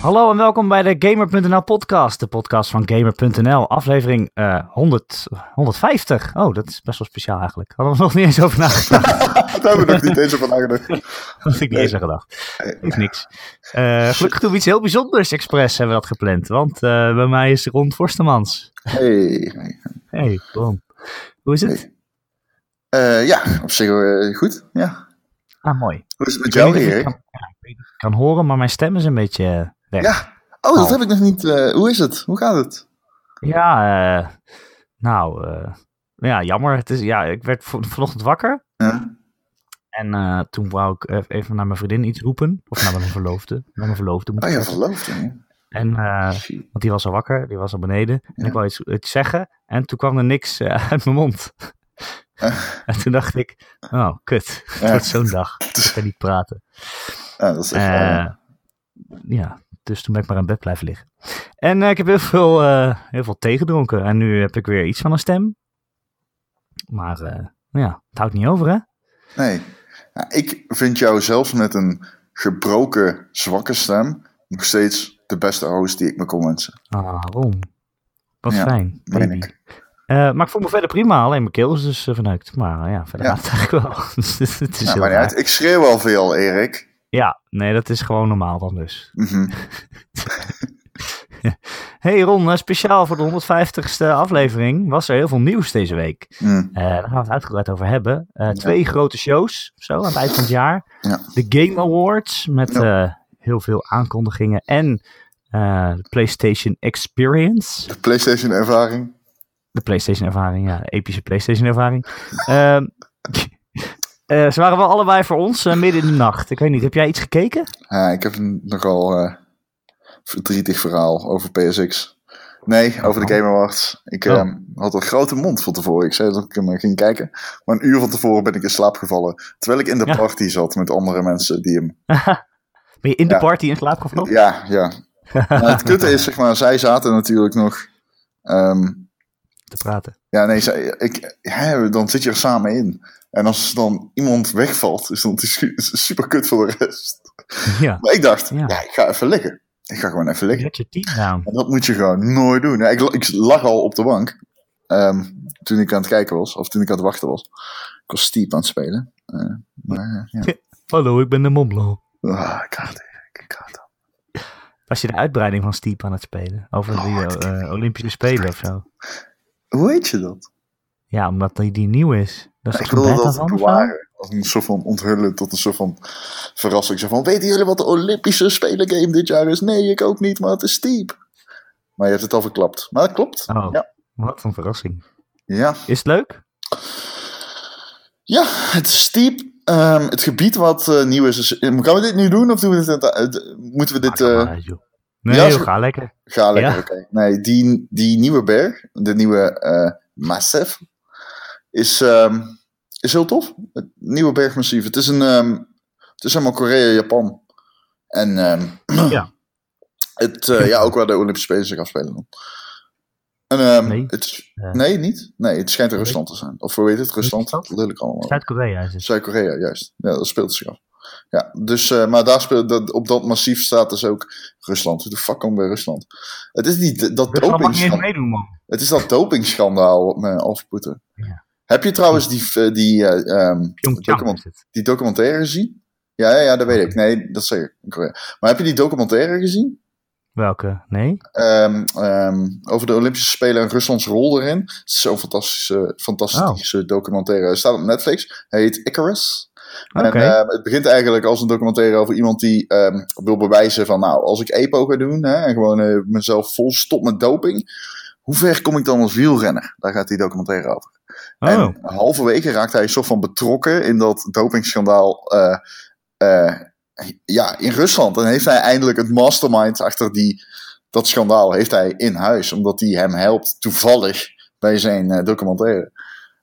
Hallo en welkom bij de Gamer.nl podcast, de podcast van Gamer.nl, aflevering eh 100, 150. Oh, dat is best wel speciaal eigenlijk. Hadden we nog niet eens over nagedacht. Daar hebben we nog niet eens over nagedacht. Had ik niet eens aan gedacht. Heeft niks. Eh, gelukkig doen we iets heel bijzonders expres hebben we dat gepland, want eh, bij mij is Ron Forstemans. Hey. Hey Ron, hoe is het? Hey. Eh, ja, op zich eh, goed. Ja. Ah, mooi. Hoe is het met jou, kan, ja, ik kan horen, maar mijn stem is een beetje eh, weg. Ja. Oh, dat Oh. heb ik nog niet. eh, hoe is het? Hoe gaat het? Ja, eh, nou, eh, ja, jammer. Het is, ja, ik werd van- vanochtend wakker. Ja. En toen wou ik eh, even naar mijn vriendin iets roepen. Of naar mijn verloofde. Naar mijn verloofde moet Oh ja, zeggen. verloofd. hè? En, want die was al wakker. Die was al beneden. En ik wou iets, iets zeggen. En toen kwam er niks uit mijn mond. en toen dacht ik, oh, kut. Het wordt zo'n dag. Ik kan niet praten. Ja, dat is echt ja, dus toen ben ik maar in bed blijven liggen. En eh, ik heb heel veel, eh, heel veel thee gedronken. En nu heb ik weer iets van een stem. Maar eh, ja, het houdt niet over, hè? Nee. Ik vind jou zelfs met een gebroken, zwakke stem nog steeds de beste host die ik me kon wensen. Ah, Ron. Wat Ja, fijn, meen baby. ik. Maar ik voel me verder prima, alleen mijn keel is dus uh, verneukt. Maar ja, verder Ja. gaat het eigenlijk wel. Dus het is heel maar uit. Ik schreeuw wel veel, Erik. Ja, nee, dat is gewoon normaal dan dus. Mhm. Hey Ron, eh, speciaal voor de 150ste aflevering was er heel veel nieuws deze week. Mm. Eh, daar gaan we het uitgebreid over hebben. Eh, Twee grote shows, zo, aan het eind van het jaar. Ja. De Game Awards met eh, heel veel aankondigingen. En de PlayStation Experience. De PlayStation ervaring. De PlayStation ervaring, ja, de epische PlayStation ervaring. Ehm, eh, ze waren wel allebei voor ons eh, midden in de nacht. Ik weet niet, heb jij iets gekeken? Ja, ik heb een nogal eh, verdrietig verhaal over PSX. Nee, over de Game Awards. Ik Oh. eh, had een grote mond van tevoren. Ik zei dat ik hem ging kijken. Maar een uur van tevoren ben ik in slaap gevallen. Terwijl ik in de Ja. party zat met andere mensen die hem... Ben je in de Ja. party in slaap gevallen? Ja, ja. Maar het kutte is, zeg maar, zij zaten natuurlijk nog... ehm, Te praten. Ja, nee, zij, ik, dan zit je er samen in. En als dan iemand wegvalt, is dat super kut voor de rest. Ja, Maar ik dacht, Ja. ja, ik ga even liggen. Ik ga gewoon even liggen. je team down. En dat moet je gewoon nooit doen. Ja, ik, ik lag al op de bank ehm, toen ik aan het kijken was, of toen ik aan het wachten was. Ik was Steep aan het spelen. Eh, maar eh, ja. Hallo, ik ben de Momblo. Ah, ik haat het. Ik haat het. Was je de uitbreiding van Steep aan het spelen? Over Oh, het- eh, Olympische Spelen of zo? Hoe weet je dat? Ja, omdat die, die nieuw is. Dat is ik wilde dat van bewaren. Als een soort van onthullen tot een soort van verrassing. Zo van, weten jullie wat de Olympische Spelen game dit jaar is? Nee, ik ook niet, maar het is Steep. Maar je hebt het al verklapt. Maar dat klopt. Oh, Ja. wat een verrassing. Ja. Is het leuk? Ja, het is steep. Ehm, het gebied wat eh, nieuw is, is. Gaan we dit nu doen of doen we dit, eh, moeten we dit. Ah, Nee, ja, joh, ga lekker. ga lekker, Ja. oké. Nee, die, die nieuwe berg, de nieuwe eh Massif, is, ehm, is heel tof. Het nieuwe bergmassief. Het is een. ehm, het is helemaal Korea, Japan. En. ehm, Ja. Het, eh, ja, ook waar de Olympische Spelen zich afspelen dan. En, Nee. Het, Eh. nee, niet? Nee, het schijnt in. Rusland te zijn. Of hoe heet het? Rusland? Rusland? Lelijk allemaal. Zuid-Korea is het. Zuid-Korea, juist. Ja, dat speelt zich af. Ja, dus, eh, maar daar speelt, dat, op dat massief staat dus ook Rusland. Hoe de fuck komt bij Rusland? Het is niet dat dopingschandaal. meedoen, man. Het is dat dopingschandaal wat me afpoeten. Ja. Heb je trouwens die, eh, die, document- is het. die documentaire gezien? Ja, ja, ja, dat weet ik. Nee, dat Korea. Maar heb je die documentaire gezien? Welke? Nee? Ehm, ehm, over de Olympische Spelen en Ruslands rol erin. Het is zo'n fantastische, fantastische documentaire. Hij staat op Netflix. Hij heet Icarus. En ehm, het begint eigenlijk als een documentaire over iemand die ehm, wil bewijzen van... Nou, als ik EPO ga doen hè, en gewoon eh, mezelf vol stop met doping... Hoe ver kom ik dan als wielrenner? Daar gaat die documentaire over. oh, En halverwege raakt hij soort van betrokken in dat dopingschandaal eh, eh, ja, in Rusland. En heeft hij eindelijk het mastermind achter die, dat schandaal heeft hij in huis. Omdat hij hem helpt toevallig bij zijn documentaire.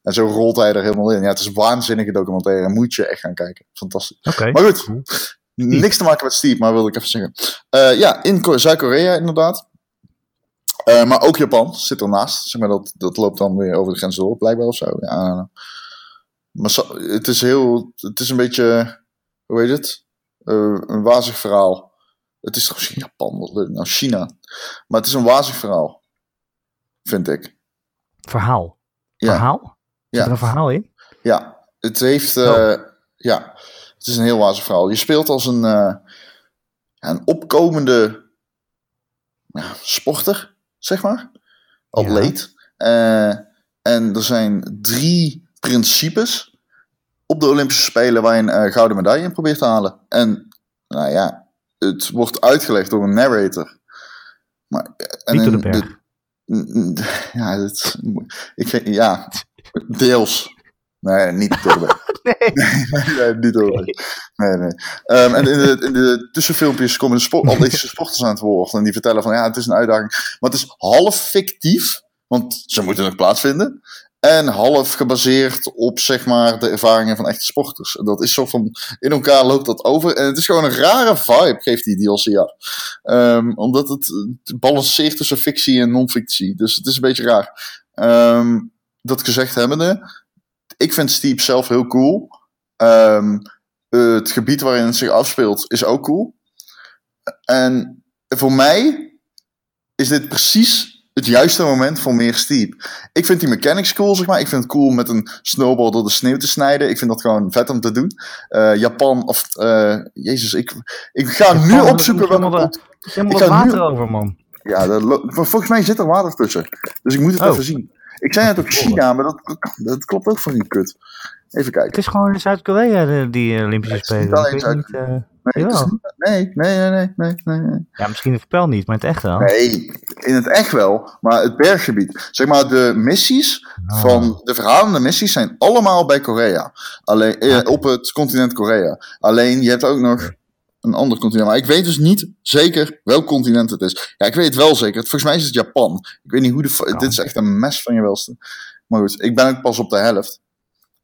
En zo rolt hij er helemaal in. Ja, het is een waanzinnige documentaire. Moet je echt gaan kijken. Fantastisch. oké. Maar goed, Cool. niks te maken met Steve, maar wilde ik even zeggen. Eh, ja, in Ko- Zuid-Korea inderdaad. Eh, maar ook Japan zit ernaast. Zeg maar, dat, dat loopt dan weer over de grens door, blijkbaar of zo. Ja. Maar zo- het is heel. Het is een beetje. Hoe heet het? Eh, een wazig verhaal. Het is toch misschien Japan? Wat. Nou, China. Maar het is een wazig verhaal. Vind ik. Verhaal. Ja. Verhaal? Zit Ja. er een verhaal in? Ja, het heeft. eh, Oh. Ja, het is een heel wazig verhaal. Je speelt als een, eh, een opkomende ja, sporter, zeg maar. Atleet. Eh, en er zijn drie principes op de Olympische Spelen waar je een eh, gouden medaille in probeert te halen. En nou ja, het wordt uitgelegd door een narrator. Maar, eh, en Niet de Ja, dat, ik ja, deels. Nee, niet door de berg. Nee. Nee, nee, niet door de berg. Nee, nee. Ehm, en in de, in de tussenfilmpjes komen de sport, atletische sporters aan het woord. En die vertellen van, ja, het is een uitdaging. Maar het is half fictief, want ze moeten nog plaatsvinden. En half gebaseerd op, zeg maar, de ervaringen van echte sporters. En dat is zo van, in elkaar loopt dat over. En het is gewoon een rare vibe, geeft die DLC af. Ehm, omdat het, het balanceert tussen fictie en non-fictie. Dus het is een beetje raar. Ehm, dat gezegd hebbende, ik vind Steep zelf heel cool. Ehm, het gebied waarin het zich afspeelt is ook cool. En voor mij is dit precies het juiste moment voor meer Steep. Ik vind die mechanics cool, zeg maar. Ik vind het cool met een snowboard door de sneeuw te snijden. Ik vind dat gewoon vet om te doen. Eh, Japan, of... eh, jezus, ik, ik ga nu opzoeken... er moet helemaal Er is helemaal Ik wat ga nu- water over, man. ja, dat lo- maar volgens mij zit er water tussen. Dus ik moet het Oh. even zien. Ik zei net ook China, maar dat, dat klopt ook voor een kut. Even Het kijken. is gewoon in Zuid-Korea, de- die Olympische Nee, het is Spelen. niet alleen eh, Nee, het is niet- nee, nee, nee, nee, nee, ja, misschien het spel niet, maar in het echt wel. Nee, in het echt wel, maar het berggebied. Zeg maar, de missies Ah. van de verhalende missies zijn allemaal bij Korea. Alleen, eh, op het continent Korea. Alleen, je hebt ook nog een ander continent. Maar ik weet dus niet zeker welk continent het is. Ja, ik weet het wel zeker. Volgens mij is het Japan. Ik weet niet hoe de... Dit is echt een mes van je welste. Maar goed, ik ben ook pas op de helft.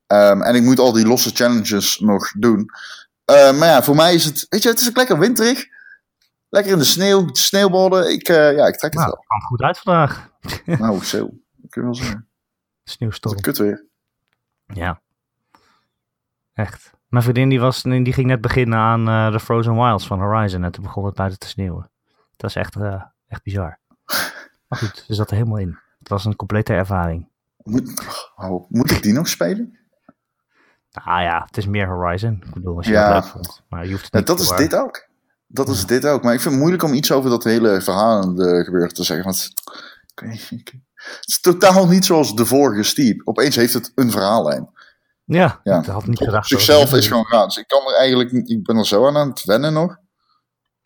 Ehm, en ik moet al die losse challenges nog doen. Eh, maar ja, voor mij is het... Weet je, het is ook lekker winterig. Lekker in de sneeuw, sneeuwborden. Ik, eh, ja, ik trek het Nou, wel. het kwam goed uit vandaag. Nou, zo. Dat kun je wel zeggen. Sneeuwstorm. Kut weer. Ja. Echt. Mijn vriendin die, was, die ging net beginnen aan eh, de Frozen Wilds van Horizon. En toen begon het buiten te sneeuwen. Dat is echt, eh, echt bizar. Maar goed, ze zat er helemaal in. Het was een complete ervaring. Moet, oh, moet ik die nog spelen? Ah ja, het is meer Horizon. Ik bedoel, als je Ja. dat leuk vond. Maar je hoeft het Ja, niet dat is dit ook. Dat is dit ook. Maar ik vind het moeilijk om iets over dat hele verhalende gebeuren te zeggen. Want het is totaal niet zoals de vorige Steep. Opeens heeft het een verhaallijn. Ja, Ja. ik had niet gedacht. zichzelf dat- is gewoon raar. Dus ik kan er eigenlijk ik ben er zo aan aan het wennen nog.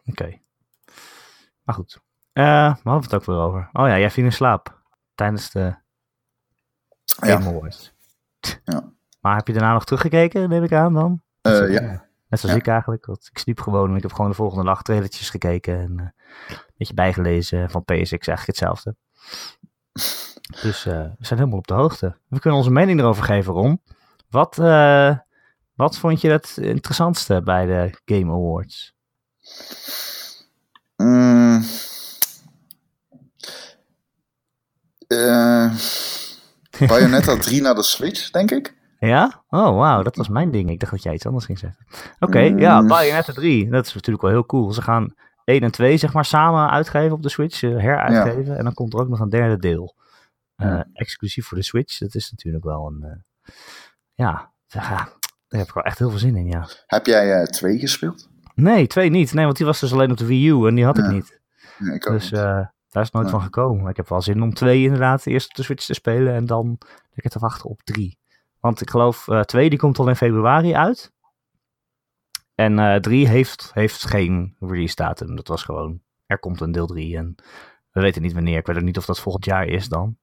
Oké. Maar goed. Eh waar hadden we het ook weer over? Oh ja, jij viel in slaap. Tijdens de Ja. Awards. Ja. Maar heb je daarna nog teruggekeken, neem ik aan dan? Eh, zo- ja. Net zoals Ja. ik eigenlijk. Want ik sliep gewoon en ik heb gewoon de volgende dag trailertjes gekeken. En eh, een beetje bijgelezen van PSX, eigenlijk hetzelfde. Dus we zijn helemaal op de hoogte. We kunnen onze mening erover geven, Ron. Wat, eh, wat vond je het interessantste bij de Game Awards? Mm. Eh, Bayonetta 3 naar de Switch, denk ik. Ja? Oh, wauw, dat was mijn ding. Ik dacht dat jij iets anders ging zeggen. Oké, ja, Mm. Bayonetta 3. Dat is natuurlijk wel heel cool. Ze gaan 1 en 2 zeg maar samen uitgeven op de Switch, eh, heruitgeven. En dan komt er ook nog een derde deel. Ja. Exclusief voor de Switch. Dat is natuurlijk wel een... ja, ja, daar heb ik wel echt heel veel zin in, ja. Heb jij eh, twee gespeeld? Nee, 2 niet. Nee, want die was dus alleen op de Wii U en die had ik Ja. niet. Nee, ik ook Dus eh, daar is nooit Ja. van gekomen. Ik heb wel zin om twee inderdaad eerst op de Switch te spelen en dan lekker te wachten op drie. Want ik geloof eh twee die komt al in februari uit. En drie heeft, heeft geen release datum. Dat was gewoon, er komt een deel 3 en we weten niet wanneer. Ik weet ook niet of dat volgend jaar is dan.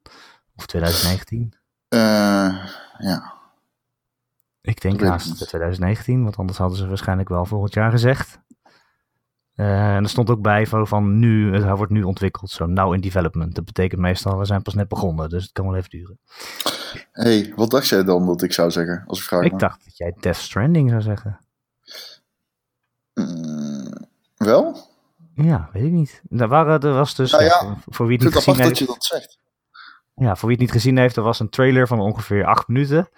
Of 2019. Eh, ja. Ik denk haast niet. 2019, want anders hadden ze waarschijnlijk wel volgend jaar gezegd. Eh, en er stond ook bij van, nu, het wordt nu ontwikkeld, zo now in development. Dat betekent meestal, we zijn pas net begonnen, dus het kan wel even duren. hey, wat dacht jij dan dat ik zou zeggen? Als ik vraag Ik dacht dat jij Death Stranding zou zeggen. Mm, wel? Ja, weet ik niet. Er, waren, er was dus, Nou ja, voor- wie het niet gezien dat heeft, je dat zegt. ja, voor wie het niet gezien heeft, er was een trailer van ongeveer acht minuten.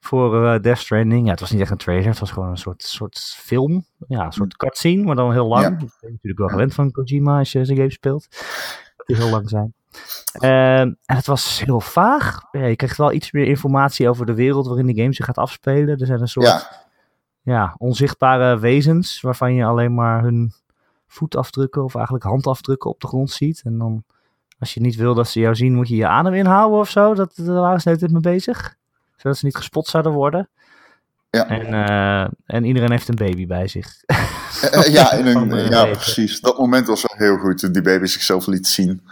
Voor eh, Death Stranding. Ja, het was niet echt een trailer, het was gewoon een soort, soort film. Ja, een soort cutscene, maar dan heel lang. Ja. Ik ben natuurlijk wel gewend van Kojima als je zijn game speelt. Die heel lang zijn. Ehm, en het was heel vaag. Ja, je krijgt wel iets meer informatie over de wereld waarin de game zich gaat afspelen. Er zijn een soort Ja, ja, onzichtbare wezens waarvan je alleen maar hun voetafdrukken of eigenlijk handafdrukken op de grond ziet. En dan, als je niet wil dat ze jou zien, moet je je adem inhouden of zo. Dat, daar waren ze tijd mee bezig. Zodat ze niet gespot zouden worden. Ja. En, eh, en iedereen heeft een baby bij zich. Eh, ja, in een, eh, ja, precies. Dat moment was wel heel goed toen die baby zichzelf liet zien.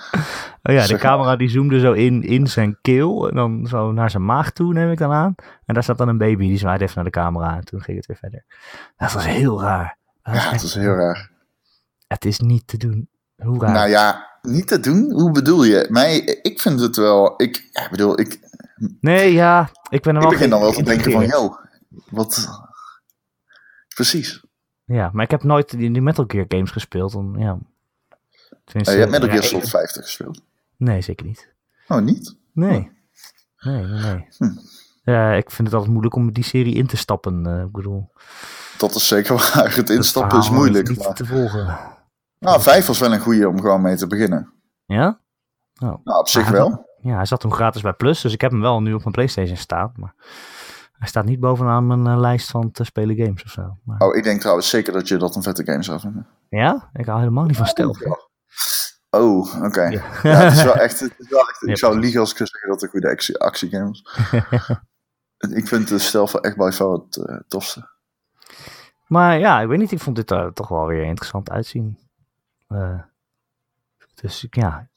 Oh ja, de maar. camera die zoomde zo in, in zijn keel. En dan zo naar zijn maag toe, neem ik dan aan. En daar zat dan een baby, die zwaaide even naar de camera. En toen ging het weer verder. Dat was heel raar. Dat was Ja, dat is heel raar. Het is niet te doen. Hoe raar. Nou ja, niet te doen? Hoe bedoel je? Mij, ik vind het wel... Ik, ja, ik bedoel, ik, Nee, ja, ik ben er ik wel begin dan wel te denken van... Yo, wat... Precies. Ja, maar ik heb nooit die, die Metal Gear games gespeeld. Dan, ja. Tenminste, Eh, je hebt Metal ja, Gear ik- Solid 50 gespeeld. Nee, zeker niet. Oh, niet? Nee. Nee, nee, nee. Hm. Ja, ik vind het altijd moeilijk om die serie in te stappen. eh, ik bedoel, Dat is zeker waar. Het instappen is moeilijk. niet Maar... te volgen. Nou, 5 was wel een goede om gewoon mee te beginnen. Ja? Oh. Nou, op zich Maar- wel. Ja, hij zat toen gratis bij Plus, dus ik heb hem wel nu op mijn PlayStation staan. Maar hij staat niet bovenaan mijn eh, lijst van te spelen games of zo. Maar... Oh, ik denk trouwens zeker dat je dat een vette game zou vinden. Ja? Ik hou helemaal niet van stealth. Oh, oké. Ja. Ja, het is wel echt... Het is wel echt ik zou liegen als ik zeggen dat het een goede actie, actiegame is. ik vind de stijl van echt by far het eh, tofste. Maar ja, ik weet niet, ik vond dit er toch wel weer interessant uitzien. Eh, dus ja,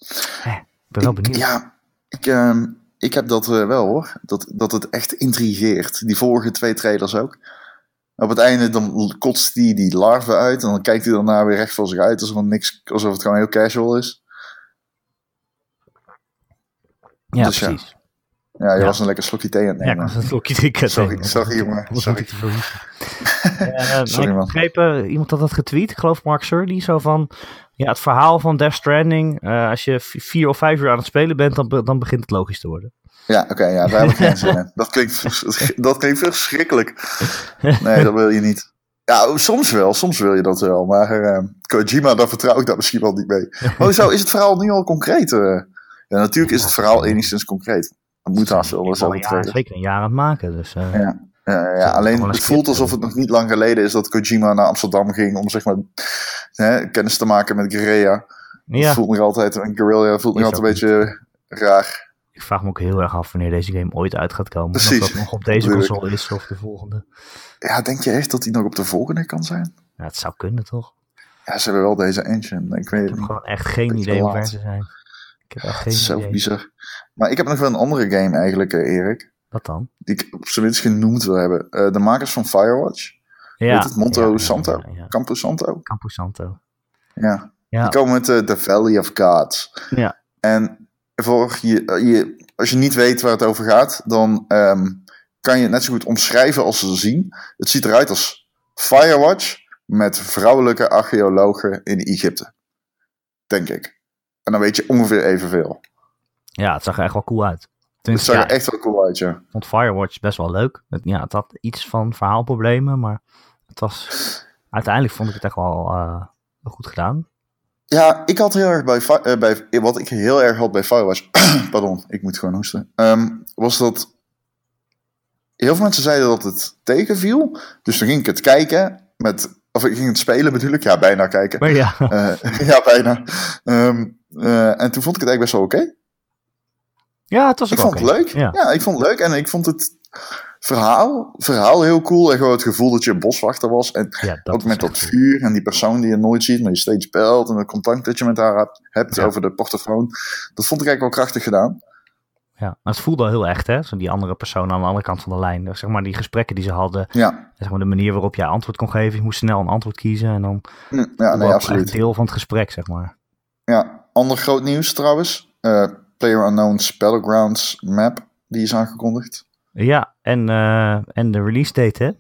eh, ik ben wel Ik- benieuwd. Ja, ik, ehm, ik heb dat eh, wel hoor. Dat, dat het echt intrigeert. Die vorige twee trailers ook. Op het einde dan kotst hij die larve uit. En dan kijkt hij daarna weer recht voor zich uit. Alsof, het niks, alsof het gewoon heel casual is. Ja, dus precies. Ja, je Ja. was een lekker slokje thee aan het Ja, ik nemen. was een slokje drinken. Sorry, Nee, sorry, jongen. Sorry. ik te. Eh, Sorry, ik man. begreep, eh, iemand had dat getweet, ik geloof Mark Surdy, zo van... Ja, het verhaal van Death Stranding, eh, als je vier of vijf uur aan het spelen bent, dan, be- dan begint het logisch te worden. Ja, oké, ja, daar heb ik geen zin in. Dat klinkt, dat klinkt verschrikkelijk. Nee, dat wil je niet. Ja, soms wel, soms wil je dat wel. Maar eh, Kojima, daar vertrouw ik daar misschien wel niet mee. Zo, is het verhaal nu al concreet? eh? ja, natuurlijk is het verhaal enigszins concreet. Dat moet haast wel, dat zeker een jaar aan het maken, dus... Ja. Eh, ja, alleen het voelt alsof het nog niet lang geleden is dat Kojima naar Amsterdam ging om zeg maar hè, kennis te maken met Guerrilla. ja, Het voelt nog altijd, en Guerrilla voelt nog altijd een beetje raar. ik vraag me ook heel erg af wanneer deze game ooit uit gaat komen. Precies. Of dat nog op deze console is of de volgende. Ja, denk je echt dat hij nog op de volgende kan zijn? Ja, het zou kunnen, toch? Ja, ze hebben wel deze engine. Ik weet Ik heb niet. gewoon echt geen idee hoe ver laat. ze zijn. Ik heb echt geen is zo idee. bizar. Maar ik heb nog wel een andere game eigenlijk, eh, Erik. Wat dan? Die ik op zijn minst genoemd wil hebben. Eh, de makers van Firewatch. Ja. Heet het Monto ja, Santo? Ja. Campo Santo. Campo Santo. Ja. Ja. Die komen met eh, The Valley of Gods. Ja. En voor je, eh, je, als je niet weet waar het over gaat, dan ehm, kan je het net zo goed omschrijven als ze zien. Het ziet eruit als Firewatch met vrouwelijke archeologen in Egypte. Denk ik. En dan weet je ongeveer evenveel. ja, het zag er echt wel cool uit. Het zag ja, er echt wel cool uit, ja. ik vond Firewatch best wel leuk. Het, ja, het had iets van verhaalproblemen, maar het was... Uiteindelijk vond ik het echt wel eh, goed gedaan. Ja, ik had heel erg bij, eh, bij wat ik heel erg had bij Firewatch, pardon, ik moet gewoon hoesten, Ehm, was dat heel veel mensen zeiden dat het tegenviel. Dus toen ging ik het kijken met, of ik ging het spelen natuurlijk, ja, bijna kijken. Maar ja, Eh, ja, bijna. Ehm, eh, en toen vond ik het eigenlijk best wel oké. Ja het was Ik vond het leuk. Ja. Ja. ik vond het leuk en ik vond het verhaal, verhaal heel cool. En gewoon het gevoel dat je een boswachter was. En Ja, dat ook met dat cool. vuur en die persoon die je nooit ziet, maar je steeds belt en het contact dat je met haar hebt, Ja. over de portofoon. Dat vond ik eigenlijk wel krachtig gedaan. Ja, maar het voelde wel heel echt, hè? Zo die andere persoon aan de andere kant van de lijn. Dus Zeg maar die gesprekken die ze hadden, Ja, zeg maar de manier waarop jij antwoord kon geven. Je moest snel een antwoord kiezen en dan ja was nee, het absoluut. deel van het gesprek, zeg maar. Ja, ander groot nieuws trouwens. Eh Player Unknown's Battlegrounds map, die is aangekondigd. Ja, en, eh, en de release date, hè?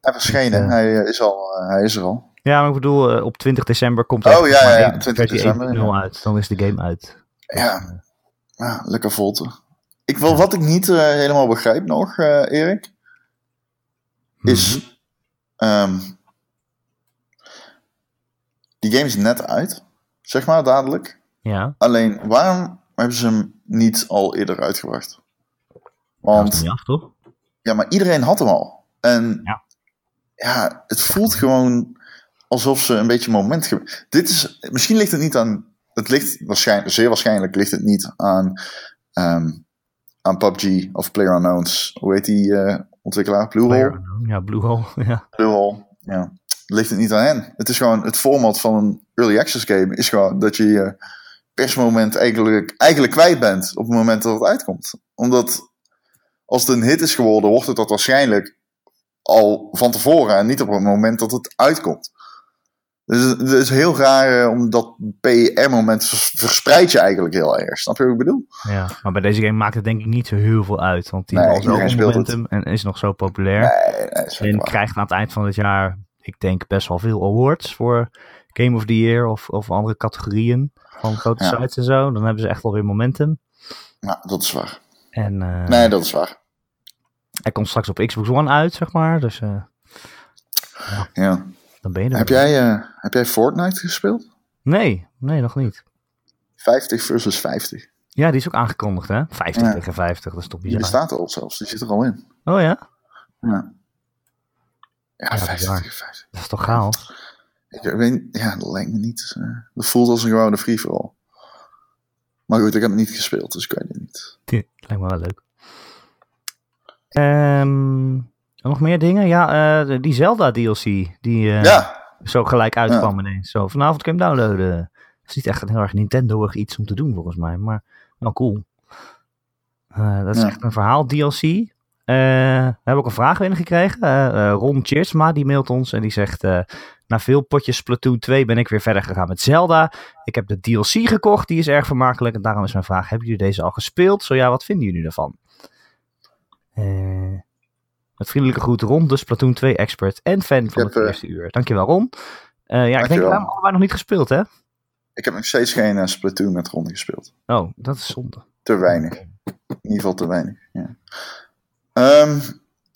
Hij verschenen, hij, eh, is al, eh, hij is er al. Ja, maar ik bedoel, op 20 december komt Oh, er ja, ja, ja, één- 20 versie december, 1.0 uit. Dan is de game uit. Ja, ja lekker volte. Ik wil, wat ik niet helemaal begrijp nog, Erik. is. ehm, die game is net uit, zeg maar dadelijk. Ja, Alleen waarom hebben ze hem niet al eerder uitgebracht? Want af, toch? ja, maar iedereen had hem al. En Ja. ja, het voelt gewoon alsof ze een beetje moment. Dit is misschien ligt het niet aan. Het ligt waarschijnlijk, zeer waarschijnlijk ligt het niet aan, ehm, aan PUBG of PlayerUnknown's. Hoe heet die eh, ontwikkelaar? Bluehole. Ja, Bluehole. Ja. Bluehole. Ja. Het ligt het niet aan hen. Het is gewoon het format van een early access game is gewoon dat je je persmoment eigenlijk, eigenlijk kwijt bent op het moment dat het uitkomt. Omdat als het een hit is geworden, wordt het dat waarschijnlijk al van tevoren en niet op het moment dat het uitkomt. Dus het is heel raar, eh, omdat PR-moment vers- verspreidt je eigenlijk heel erg. Snap je wat ik bedoel? ja, maar bij deze game maakt het denk ik niet zo heel veel uit. Want die Nee, momentum en is nog zo populair. Nee, nee, en krijgt aan het eind van het jaar, ik denk, best wel veel awards voor Game of the Year of, of andere categorieën van grote Ja. sites en zo. Dan hebben ze echt wel weer momentum. Ja, dat is waar. En eh, Nee, dat is waar. hij komt straks op Xbox One uit, zeg maar. Dus eh, Ja. dan ben je er. Heb, weer. jij, eh, heb jij Fortnite gespeeld? Nee, nee, nog niet. 50 versus 50. Ja, die is ook aangekondigd, hè? 50 Ja. tegen 50, dat is toch Die bestaat er al zelfs, die zit er al in. Oh ja? Ja, ja, Ja, 50 bizar. tegen 50. Dat is toch chaos? Ik weet, ja, dat lijkt me niet. eh, dat voelt als een gewone free for all. Maar goed, ik heb het niet gespeeld, dus ik weet het niet. Die lijkt me wel leuk. Ehm, nog meer dingen? Ja, eh, die Zelda DLC, die eh, ja, zo gelijk uitkwam ineens. Zo, vanavond kun je hem downloaden. Het is niet echt een heel erg Nintendo-ig iets om te doen, volgens mij. Maar wel cool. Dat is Ja. echt een verhaal, DLC. Eh, we hebben ook een vraag binnengekregen. Eh, Ron Cheersma, die mailt ons en die zegt... na veel potjes Splatoon 2 ben ik weer verder gegaan met Zelda. Ik heb de DLC gekocht, die is erg vermakelijk. En daarom is mijn vraag, hebben jullie deze al gespeeld? Zo ja, wat vinden jullie ervan? Met vriendelijke groet Ron, de Splatoon 2 expert en fan van het eerste uur. Dankjewel Ron. Ja, ik denk dat we hem allebei nog niet gespeeld, hè? ik heb nog steeds geen Splatoon met Ron gespeeld. Oh, dat is zonde. Te weinig. In ieder geval te weinig, ja. Ehm,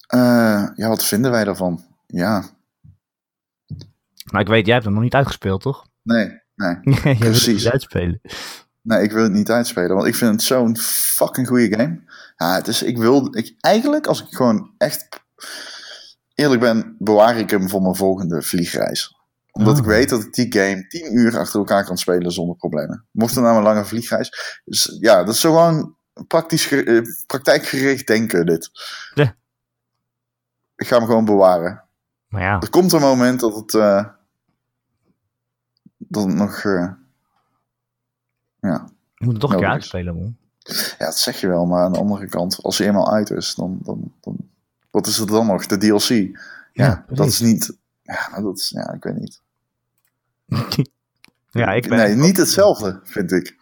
eh, ja, wat vinden wij daarvan? Ja, Nou, ik weet, jij hebt hem nog niet uitgespeeld, toch? nee, nee. je wil het Precies. niet uitspelen. Nee, ik wil het niet uitspelen, want ik vind het zo'n fucking goede game. Ja, het is, ik wil, ik, eigenlijk als ik gewoon echt eerlijk ben, bewaar ik hem voor mijn volgende vliegreis. Omdat ik weet dat ik die game 10 uur achter elkaar kan spelen zonder problemen. Mocht het nou een lange vliegreis. Dus ja, dat is zo gewoon praktisch, eh, praktijkgericht denken dit. Ik ga hem gewoon bewaren. Maar ja, Er komt een moment dat het, eh, dat het nog, eh, ja, je moet het toch een keer uitspelen, man. Ja, dat zeg je wel, maar aan de andere kant, als hij eenmaal uit is, dan, dan, dan wat is het dan nog? De DLC. Ja, Ja, dat is niet, ja, maar dat is, ja, ik weet niet. ja, ik ben... nee, niet hetzelfde, vind ik.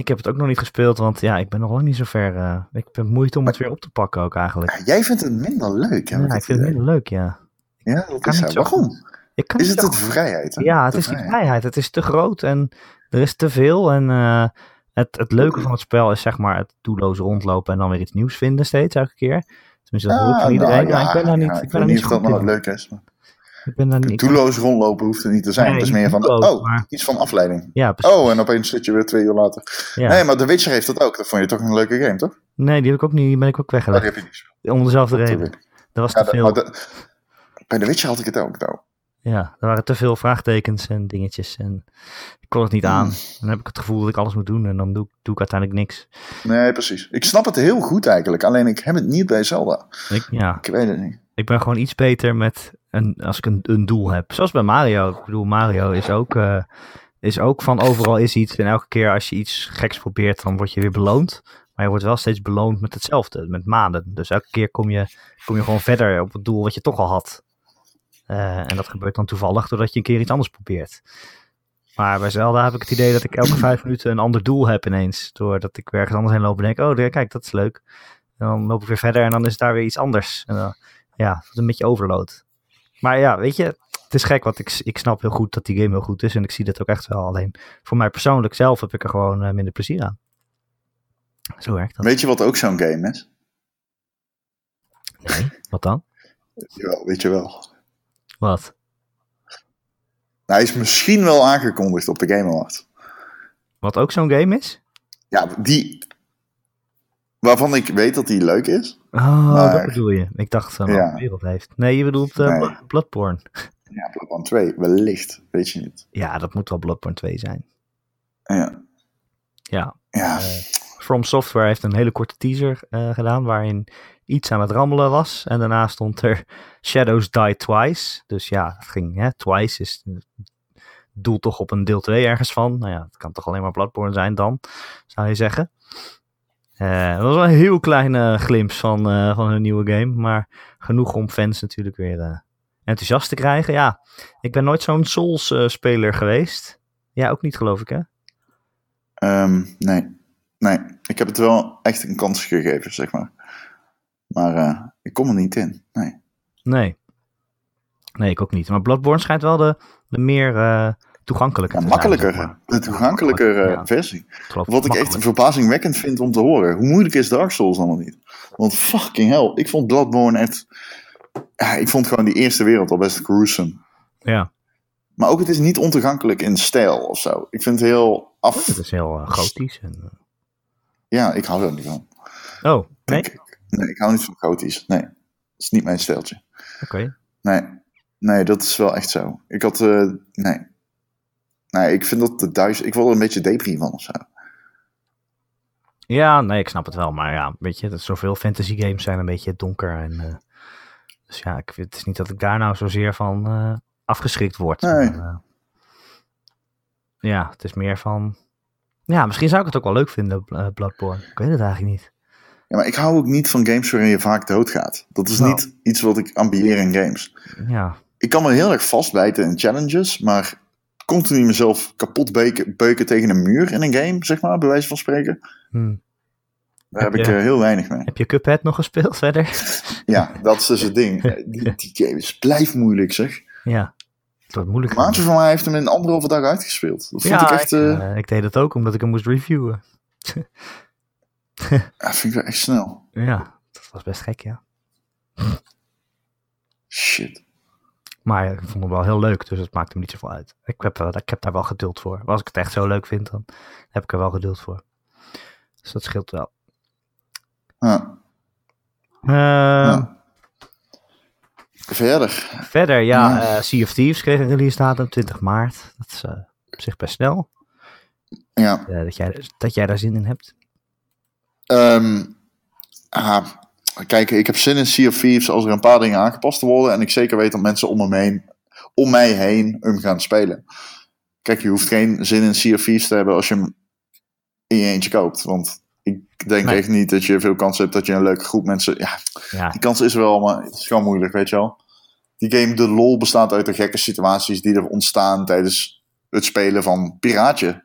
Ik heb het ook nog niet gespeeld, want ja, ik ben nog lang niet zo ver. eh, ik heb moeite om het weer op te pakken ook eigenlijk. Ja, jij vindt het minder leuk, hè? Ja, ik vind het minder leuk, ja. Ja, dat kan is niet zo. Waarom? Ik kan Is niet het de vrijheid? hè? Ja, het De is die vrijheid. vrijheid. Het is te groot en er is te veel. En eh, het, het leuke van het spel is zeg maar het doelloos rondlopen en dan weer iets nieuws vinden steeds elke keer. Tenminste, dat hoor ik van nou, iedereen. ja, maar ik ben daar niet, ja, ik ik ben daar niet zo goed nou in. leuk is. Maar Ik ben doelloos rondlopen hoeft het niet te zijn. Nee, het is meer van, doelloos, oh, maar- iets van afleiding. Ja, precies. Oh, en opeens zit je weer twee uur later. Ja. Nee, maar The Witcher heeft dat ook. Dat vond je toch een leuke game, toch? Nee, die heb ik ook niet, die ben ik ook Oh, die weggelegd. heb je niet. Om dezelfde Dat reden. Dat was Ja, te dat- veel. maar dat- bij The Witcher had ik het ook, nou. Ja, er waren te veel vraagtekens en dingetjes. En ik kon het niet aan. Hmm. Dan heb ik het gevoel dat ik alles moet doen en dan doe, ik- doe ik uiteindelijk niks. Nee, precies. Ik snap het heel goed eigenlijk. Alleen ik heb het niet bij Zelda. Ik, ja, Ik weet het niet. ik ben gewoon iets beter met een, als ik een, doel heb. Zoals bij Mario. Ik bedoel, Mario is ook, eh, is ook van overal is iets. En elke keer als je iets geks probeert, dan word je weer beloond. Maar je wordt wel steeds beloond met hetzelfde, met maanden. Dus elke keer kom je, kom je gewoon verder op het doel wat je toch al had. Eh, en dat gebeurt dan toevallig doordat je een keer iets anders probeert. Maar bij Zelda heb ik het idee dat ik elke vijf minuten een ander doel heb ineens. Doordat ik ergens anders heen loop en denk, oh kijk, dat is leuk. En dan loop ik weer verder en dan is daar weer iets anders. En ja, het is een beetje overload. Maar ja, weet je, het is gek, want ik, ik snap heel goed dat die game heel goed is. En ik zie dat ook echt wel. Alleen voor mij persoonlijk zelf heb ik er gewoon eh, minder plezier aan. Zo werkt dat. Weet je wat ook zo'n game is? Nee, wat dan? Ja, weet je wel. Wat? hij is misschien wel aangekondigd op de Game Awards. Wat ook zo'n game is? Ja, die... Waarvan ik weet dat die leuk is. Oh, Maar- dat bedoel je. Ik dacht dat hij Ja. een wereld heeft. Nee, je bedoelt Nee. Bloodborne. Ja, Bloodborne 2, wellicht. Weet je niet. Ja, dat moet wel Bloodborne 2 zijn. Ja. Ja, Ja. Eh, From Software heeft een hele korte teaser eh, gedaan waarin iets aan het rammelen was. En daarna stond er Shadows Die Twice. Dus ja, het ging, hè, Twice is doel toch op een deel 2 ergens van. Nou ja, het kan toch alleen maar Bloodborne zijn dan, zou je zeggen. Eh, dat was wel een heel kleine glimp van, eh, van hun nieuwe game. Maar genoeg om fans natuurlijk weer eh, enthousiast te krijgen. Ja, ik ben nooit zo'n Souls-speler geweest. Jij ook niet, geloof ik, hè? Ehm, nee. Nee. Ik heb het wel echt een kans gegeven, zeg maar. Maar eh, ik kom er niet in. Nee. Nee. Nee, ik ook niet. Maar Bloodborne schijnt wel de, de meer eh toegankelijke Ja, te zijn, makkelijker. De toegankelijkere Ja. versie. Wat ik echt verbazingwekkend vind om te horen. Hoe moeilijk is Dark Souls allemaal niet? Want fucking hell. Ik vond Bloodborne echt... Ja, ik vond gewoon die eerste wereld al best gruesome. Ja, Maar ook het is niet ontoegankelijk in stijl of zo. Ik vind het heel af... het is heel eh, gotisch. En, eh, Ja, ik hou er niet van. Oh, nee? Ik. Nee, ik hou niet van gotisch. Nee, dat is niet mijn stijltje. Oké. Nee, nee, dat is wel echt zo. Ik had, eh, nee. Nee, ik vind dat te duizend. Ik word er een beetje depri van of zo. Ja, nee, ik snap het wel. Maar ja, weet je, dat zoveel fantasy games zijn een beetje donker. En, eh, dus ja, ik, vind- het is niet dat ik daar nou zozeer van eh, afgeschrikt word. Nee. Maar, eh, ja, het is meer van... Ja, misschien zou ik het ook wel leuk vinden, Bloodborne. Ik weet het eigenlijk niet. Ja, maar ik hou ook niet van games waarin je vaak doodgaat. Dat is Nou. niet iets wat ik ambieer in games. Ja, Ik kan me heel erg vastbijten in challenges, maar continu mezelf kapot beuken, beuken tegen een muur in een game, zeg maar, bij wijze van spreken. hm. Daar Heb heb ik eh, heel weinig mee. Heb je Cuphead nog gespeeld verder? Ja, dat is dus het ding. Die, die game is blijft moeilijk, zeg. ja, het wordt moeilijk. Maatje van mij heeft hem in anderhalve dag uitgespeeld. Dat vond ja, ik echt, ik, eh, eh, ik deed het ook omdat ik hem moest reviewen. ja, vind ik wel echt snel. Ja, dat was best gek, ja. Shit. Maar ik vond hem wel heel leuk, dus het maakt hem niet zoveel uit. Ik heb, wel- ik heb daar wel geduld voor. Als ik het echt zo leuk vind, dan heb ik er wel geduld voor. Dus dat scheelt wel. Ja. Ehm, Ja. Verder. Verder, ja, Ja. eh, Sea of Thieves kreeg een release datum 20 maart. Dat is eh, op zich best snel. Ja. eh, dat, jij, dat jij daar zin in hebt. Ehm, ah, kijk, ik heb zin in Sea of Thieves als er een paar dingen aangepast worden. En ik zeker weet dat mensen om me heen, om mij heen hem gaan spelen. Kijk, je hoeft geen zin in Sea of Thieves te hebben als je hem in je eentje koopt. Want ik denk Nee. echt niet dat je veel kans hebt dat je een leuke groep mensen... Ja, Ja, die kans is wel, maar het is gewoon moeilijk, weet je wel. Die game, de lol, bestaat uit de gekke situaties die er ontstaan tijdens het spelen van Piraatje.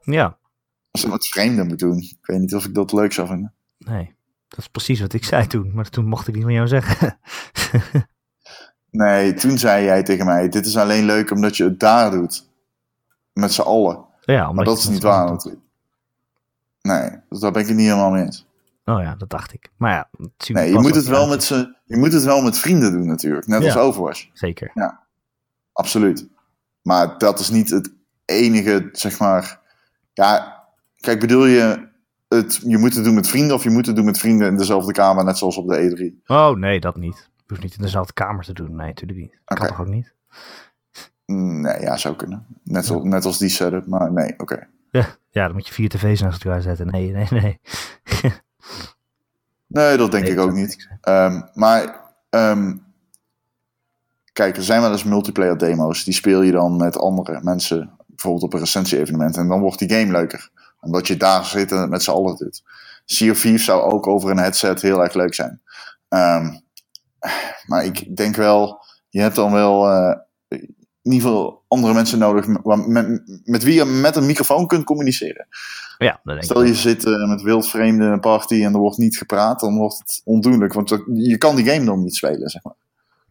ja, Als je met vreemden moet doen. Ik weet niet of ik dat leuk zou vinden. nee. Dat is precies wat ik zei toen, maar toen mocht ik niet van jou zeggen. Nee, toen zei jij tegen mij: Dit is alleen leuk omdat je het daar doet. Met z'n allen. ja, Maar dat is niet waar natuurlijk. Nee, dus daar ben ik het niet helemaal mee eens. Oh ja, dat dacht ik. Maar ja, Nee, je moet, het wel met z'n- je moet het wel met vrienden doen natuurlijk. Net als Ja. Overwatch. Zeker. Absoluut. Maar dat is niet het enige, zeg maar. Ja, kijk, bedoel je. Het, je moet het doen met vrienden of je moet het doen met vrienden in dezelfde kamer, net zoals op de E3. Oh nee, dat niet. Je hoeft niet in dezelfde kamer te doen. Nee, natuurlijk niet. Kan Oké. toch ook niet? Nee, ja, zou kunnen. Net, zo, net als die setup, maar nee, oké. Ja, ja, dan moet je vier tv's naast elkaar zetten. Nee, nee, nee. Nee, dat denk Nee, ik ook niet. Ehm, maar, ehm, kijk, er zijn wel eens multiplayer demo's. Die speel je dan met andere mensen. Bijvoorbeeld op een recensie-evenement. En dan wordt die game leuker. Omdat je daar zit en het met z'n allen doet. Sea of Thieves zou ook over een headset heel erg leuk zijn. Ehm, maar ik denk wel, je hebt dan wel eh, in ieder geval andere mensen nodig. Met, met, met wie je met een microfoon kunt communiceren. Ja, denk Stel je zit eh, met wildvreemden in een party en er wordt niet gepraat, dan wordt het ondoenlijk. Want je kan die game dan niet spelen, zeg maar.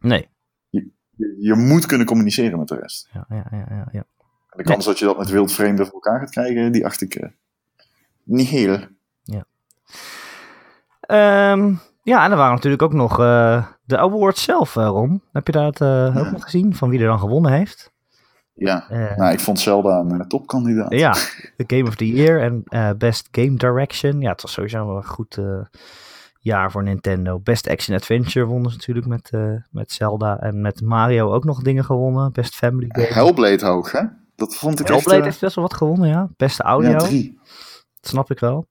Nee. Je, je moet kunnen communiceren met de rest. Ja, ja, ja, ja, ja. De kans dat je dat met wildvreemden voor elkaar gaat krijgen, die acht ik eh, niet heel. Ehm, Ja, en er waren natuurlijk ook nog eh, de awards zelf, uh, Ron. Heb je dat uh, ook nog gezien, van wie er dan gewonnen heeft? Ja, nou, ik vond Zelda een topkandidaat. Ja, de Game of the Year en Best Game Direction. Ja, het was sowieso wel een goed jaar voor Nintendo. Best Action Adventure wonnen ze natuurlijk met, met Zelda. En met Mario ook nog dingen gewonnen. Best Family Game. Hellblade hoog, hè? Dat vond ik Hellblade echt, heeft best wel wat gewonnen, ja. Beste audio. Ja, drie. Dat snap ik wel.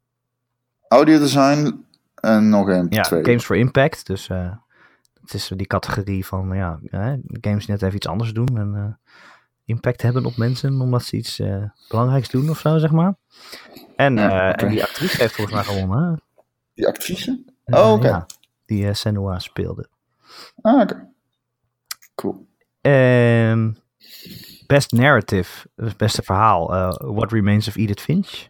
Audio design en nog een, ja, twee. Games for Impact. Dus uh, het is die categorie van ja, games die net even iets anders doen. En uh, impact hebben op mensen omdat ze iets belangrijks doen of zo, zeg maar. En, ja, okay. en die actrice heeft volgens mij gewonnen. Hè? Die actrice? oh, oké. Ja, die Senua speelde. Ah, oké. Okay. Cool. Um, best Narrative, beste verhaal. What Remains of Edith Finch.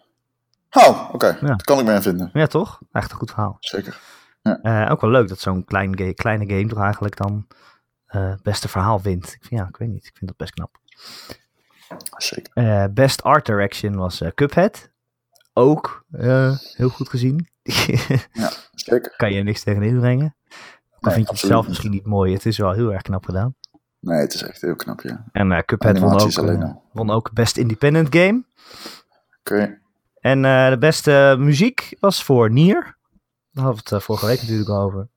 Oh, oké. Okay. Ja. Dat kan ik me in vinden. Ja, toch? Echt een goed verhaal. Zeker. Ja. Uh, ook wel leuk dat zo'n klein ga kleine game toch eigenlijk dan uh, beste verhaal wint. Ik vind, ja, ik weet niet. Ik vind dat best knap. Zeker. Uh, best Art Direction was Cuphead. Ook heel goed gezien. ja, zeker. Kan je niks tegen inbrengen. Dan nee, vind je het zelf misschien niet mooi. Het is wel heel erg knap gedaan. Nee, het is echt heel knap, ja. En Cuphead won ook, won ook Best Independent Game. Oké. Okay. En uh, de beste muziek was voor Nier. Daar hadden we het uh, vorige week natuurlijk al over.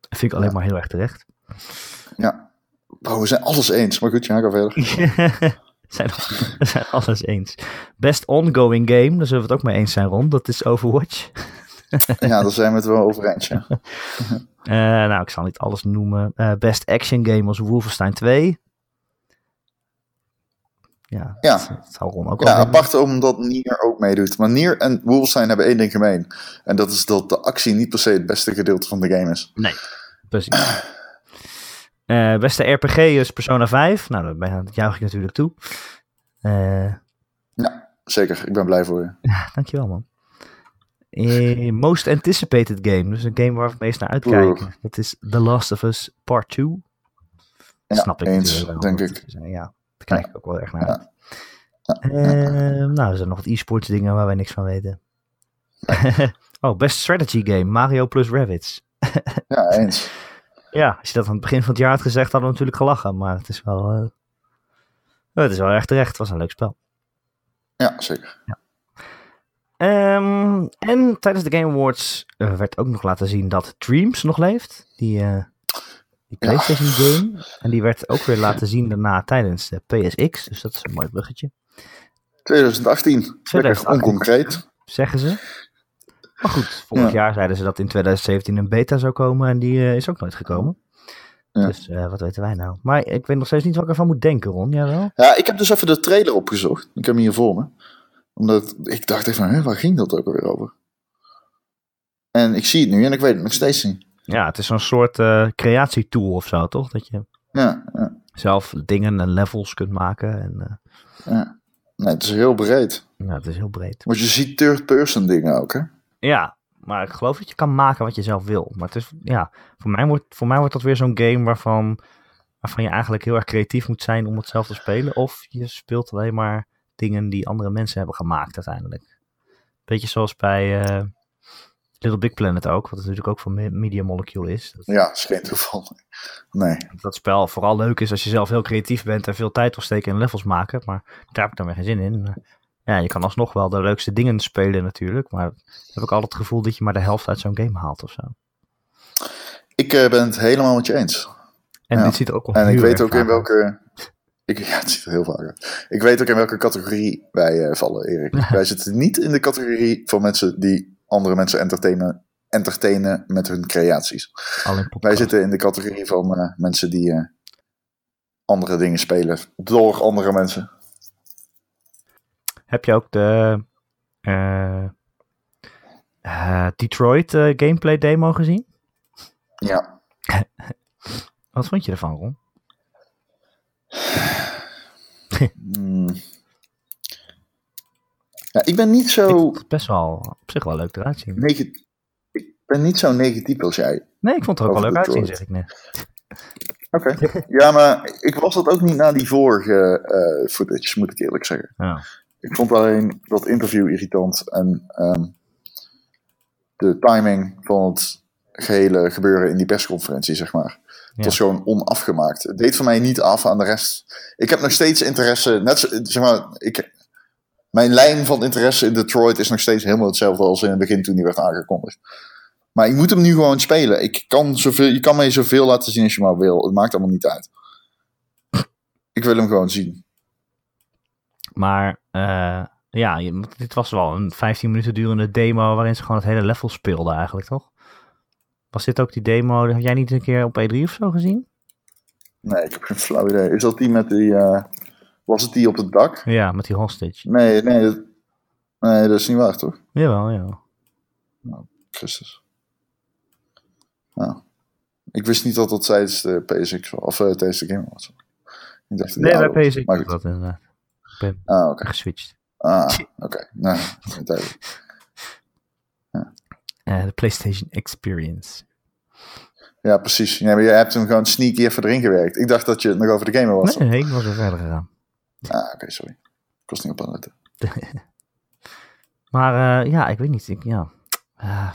Dat vind ik alleen ja. maar heel erg terecht. Ja. Bro, we zijn alles eens. Maar goed, ja, ga verder. zijn, we zijn alles eens. Best ongoing game, daar zullen we het ook mee eens zijn, Ron. Dat is Overwatch. ja, daar zijn we het wel over eens, ja. uh, nou, ik zal niet alles noemen. best action game was Wolfenstein 2. Ja, ja. Dat, dat zou Ron ook ja apart omdat Nier ook meedoet. Maar Nier en Wolfenstein hebben één ding gemeen. En dat is dat de actie niet per se het beste gedeelte van de game is. Nee, precies. uh, beste RPG is Persona 5. Nou, dat juich ik natuurlijk toe. Uh, ja, zeker. Ik ben blij voor je. Ja, dankjewel man. Uh, most anticipated game. Dus een game waar we het meest naar uitkijken. Dat is The Last of Us Part 2. Ja, Snap ik eens, denk ik. Ja, kijk ik ook wel erg naar uit. Uh, nou, er zijn nog wat e-sports dingen waar wij niks van weten. oh, best strategy game. Mario plus Rabbids. ja, eens. Ja, als je dat aan het begin van het jaar had gezegd, hadden we natuurlijk gelachen. Maar het is wel, uh, het is wel echt terecht. Het was een leuk spel. Ja, zeker. Ja. Um, en tijdens de Game Awards uh, werd ook nog laten zien dat Dreams nog leeft. Die, uh, die PlayStation game. En die werd ook weer laten zien daarna tijdens de PSX. Dus dat is een mooi bruggetje. 2018. 2018. Onconcreet. Zeggen ze. Maar goed, vorig ja. jaar zeiden ze dat in 2017 een beta zou komen. En die uh, is ook nooit gekomen. Ja. Dus uh, wat weten wij nou? Maar ik weet nog steeds niet wat ik ervan moet denken, Ron. Jawel? Ja, ik heb dus even de trailer opgezocht. Ik heb hem hier voor me. Omdat ik dacht even, hè, waar ging dat ook alweer over? En ik zie het nu en ik weet het nog steeds niet. Ja, het is zo'n soort uh, creatietool of zo, toch? Dat je ja, ja. zelf dingen en levels kunt maken. En, uh... ja. Nee, het is heel breed. Ja, het is heel breed. Want je ziet third-person dingen ook, hè? Ja, maar ik geloof dat je kan maken wat je zelf wil. Maar het is, ja, voor mij wordt, voor mij wordt dat weer zo'n game waarvan, waarvan je eigenlijk heel erg creatief moet zijn om het zelf te spelen. Of je speelt alleen maar dingen die andere mensen hebben gemaakt uiteindelijk. Beetje zoals bij uh, Little Big Planet ook, wat natuurlijk ook van Media Molecule is. Dat, ja, is geen toeval. Nee. Dat spel vooral leuk is als je zelf heel creatief bent en veel tijd wil steken in levels maken. Maar daar heb ik dan weer geen zin in. Ja, je kan alsnog wel de leukste dingen spelen natuurlijk. Maar heb ik altijd het gevoel dat je maar de helft uit zo'n game haalt of zo. Ik uh, ben het helemaal met je eens. En ja. dit ziet er ook wel En ik weet ook in welke... Ik, ja, het ziet er heel vaak uit. Ik weet ook in welke categorie wij uh, vallen, Erik. wij zitten niet in de categorie van mensen die andere mensen entertainen, entertainen met hun creaties. Wij zitten in de categorie van uh, mensen die uh, andere dingen spelen door andere mensen. Heb je ook de Detroit gameplay demo gezien? Ja. Wat vond je ervan, Ron? hmm. Ja, ik ben niet zo. best wel op zich wel leuk eruit zien. Ik ben niet zo negatief als jij. Nee, ik vond het er ook wel leuk uitzien, zeg ik net. Oké. Okay. ja, maar ik was dat ook niet na die vorige uh, footage, moet ik eerlijk zeggen. Ja. Ik vond alleen dat interview irritant en um, de timing van het gehele gebeuren in die persconferentie, zeg maar. Het Ja. was gewoon onafgemaakt. Het deed voor mij niet af aan de rest. Ik heb nog steeds interesse, net zo, zeg maar, ik, mijn lijn van interesse in Detroit is nog steeds helemaal hetzelfde als in het begin toen die werd aangekondigd. Maar ik moet hem nu gewoon spelen. Ik kan zoveel, je kan mij zoveel laten zien als je maar wil. Het maakt allemaal niet uit. Ik wil hem gewoon zien. Maar eh, ja, dit was wel een 15 minuten durende demo waarin ze gewoon het hele level speelden eigenlijk, toch? Was dit ook die demo? Heb jij niet een keer op E3 of zo gezien? Nee, ik heb geen flauw idee. Is dat die met die... eh, was het die op het dak? Ja, met die hostage. Nee, nee, dat, nee, dat is niet waar, toch? Jawel, jawel. Christus. Nou, ik wist niet dat dat tijdens de PSX of eh, tijdens de Game was. Ik dacht Nee, bij. PSX was dat inderdaad. Ik ben Ah, oké. geswitcht. Ah, oké. Nou, duidelijk. Eh, de PlayStation Experience. Ja, precies. Ja, maar je hebt hem gewoon sneaky even erin gewerkt. Ik dacht dat je het nog over de gamer was. Nee, nee, ik was weer verder gegaan. Ah, oké, sorry. Ik was niet op aan het letten. Maar eh, ja, ik weet niet. Ik, ja. Ah,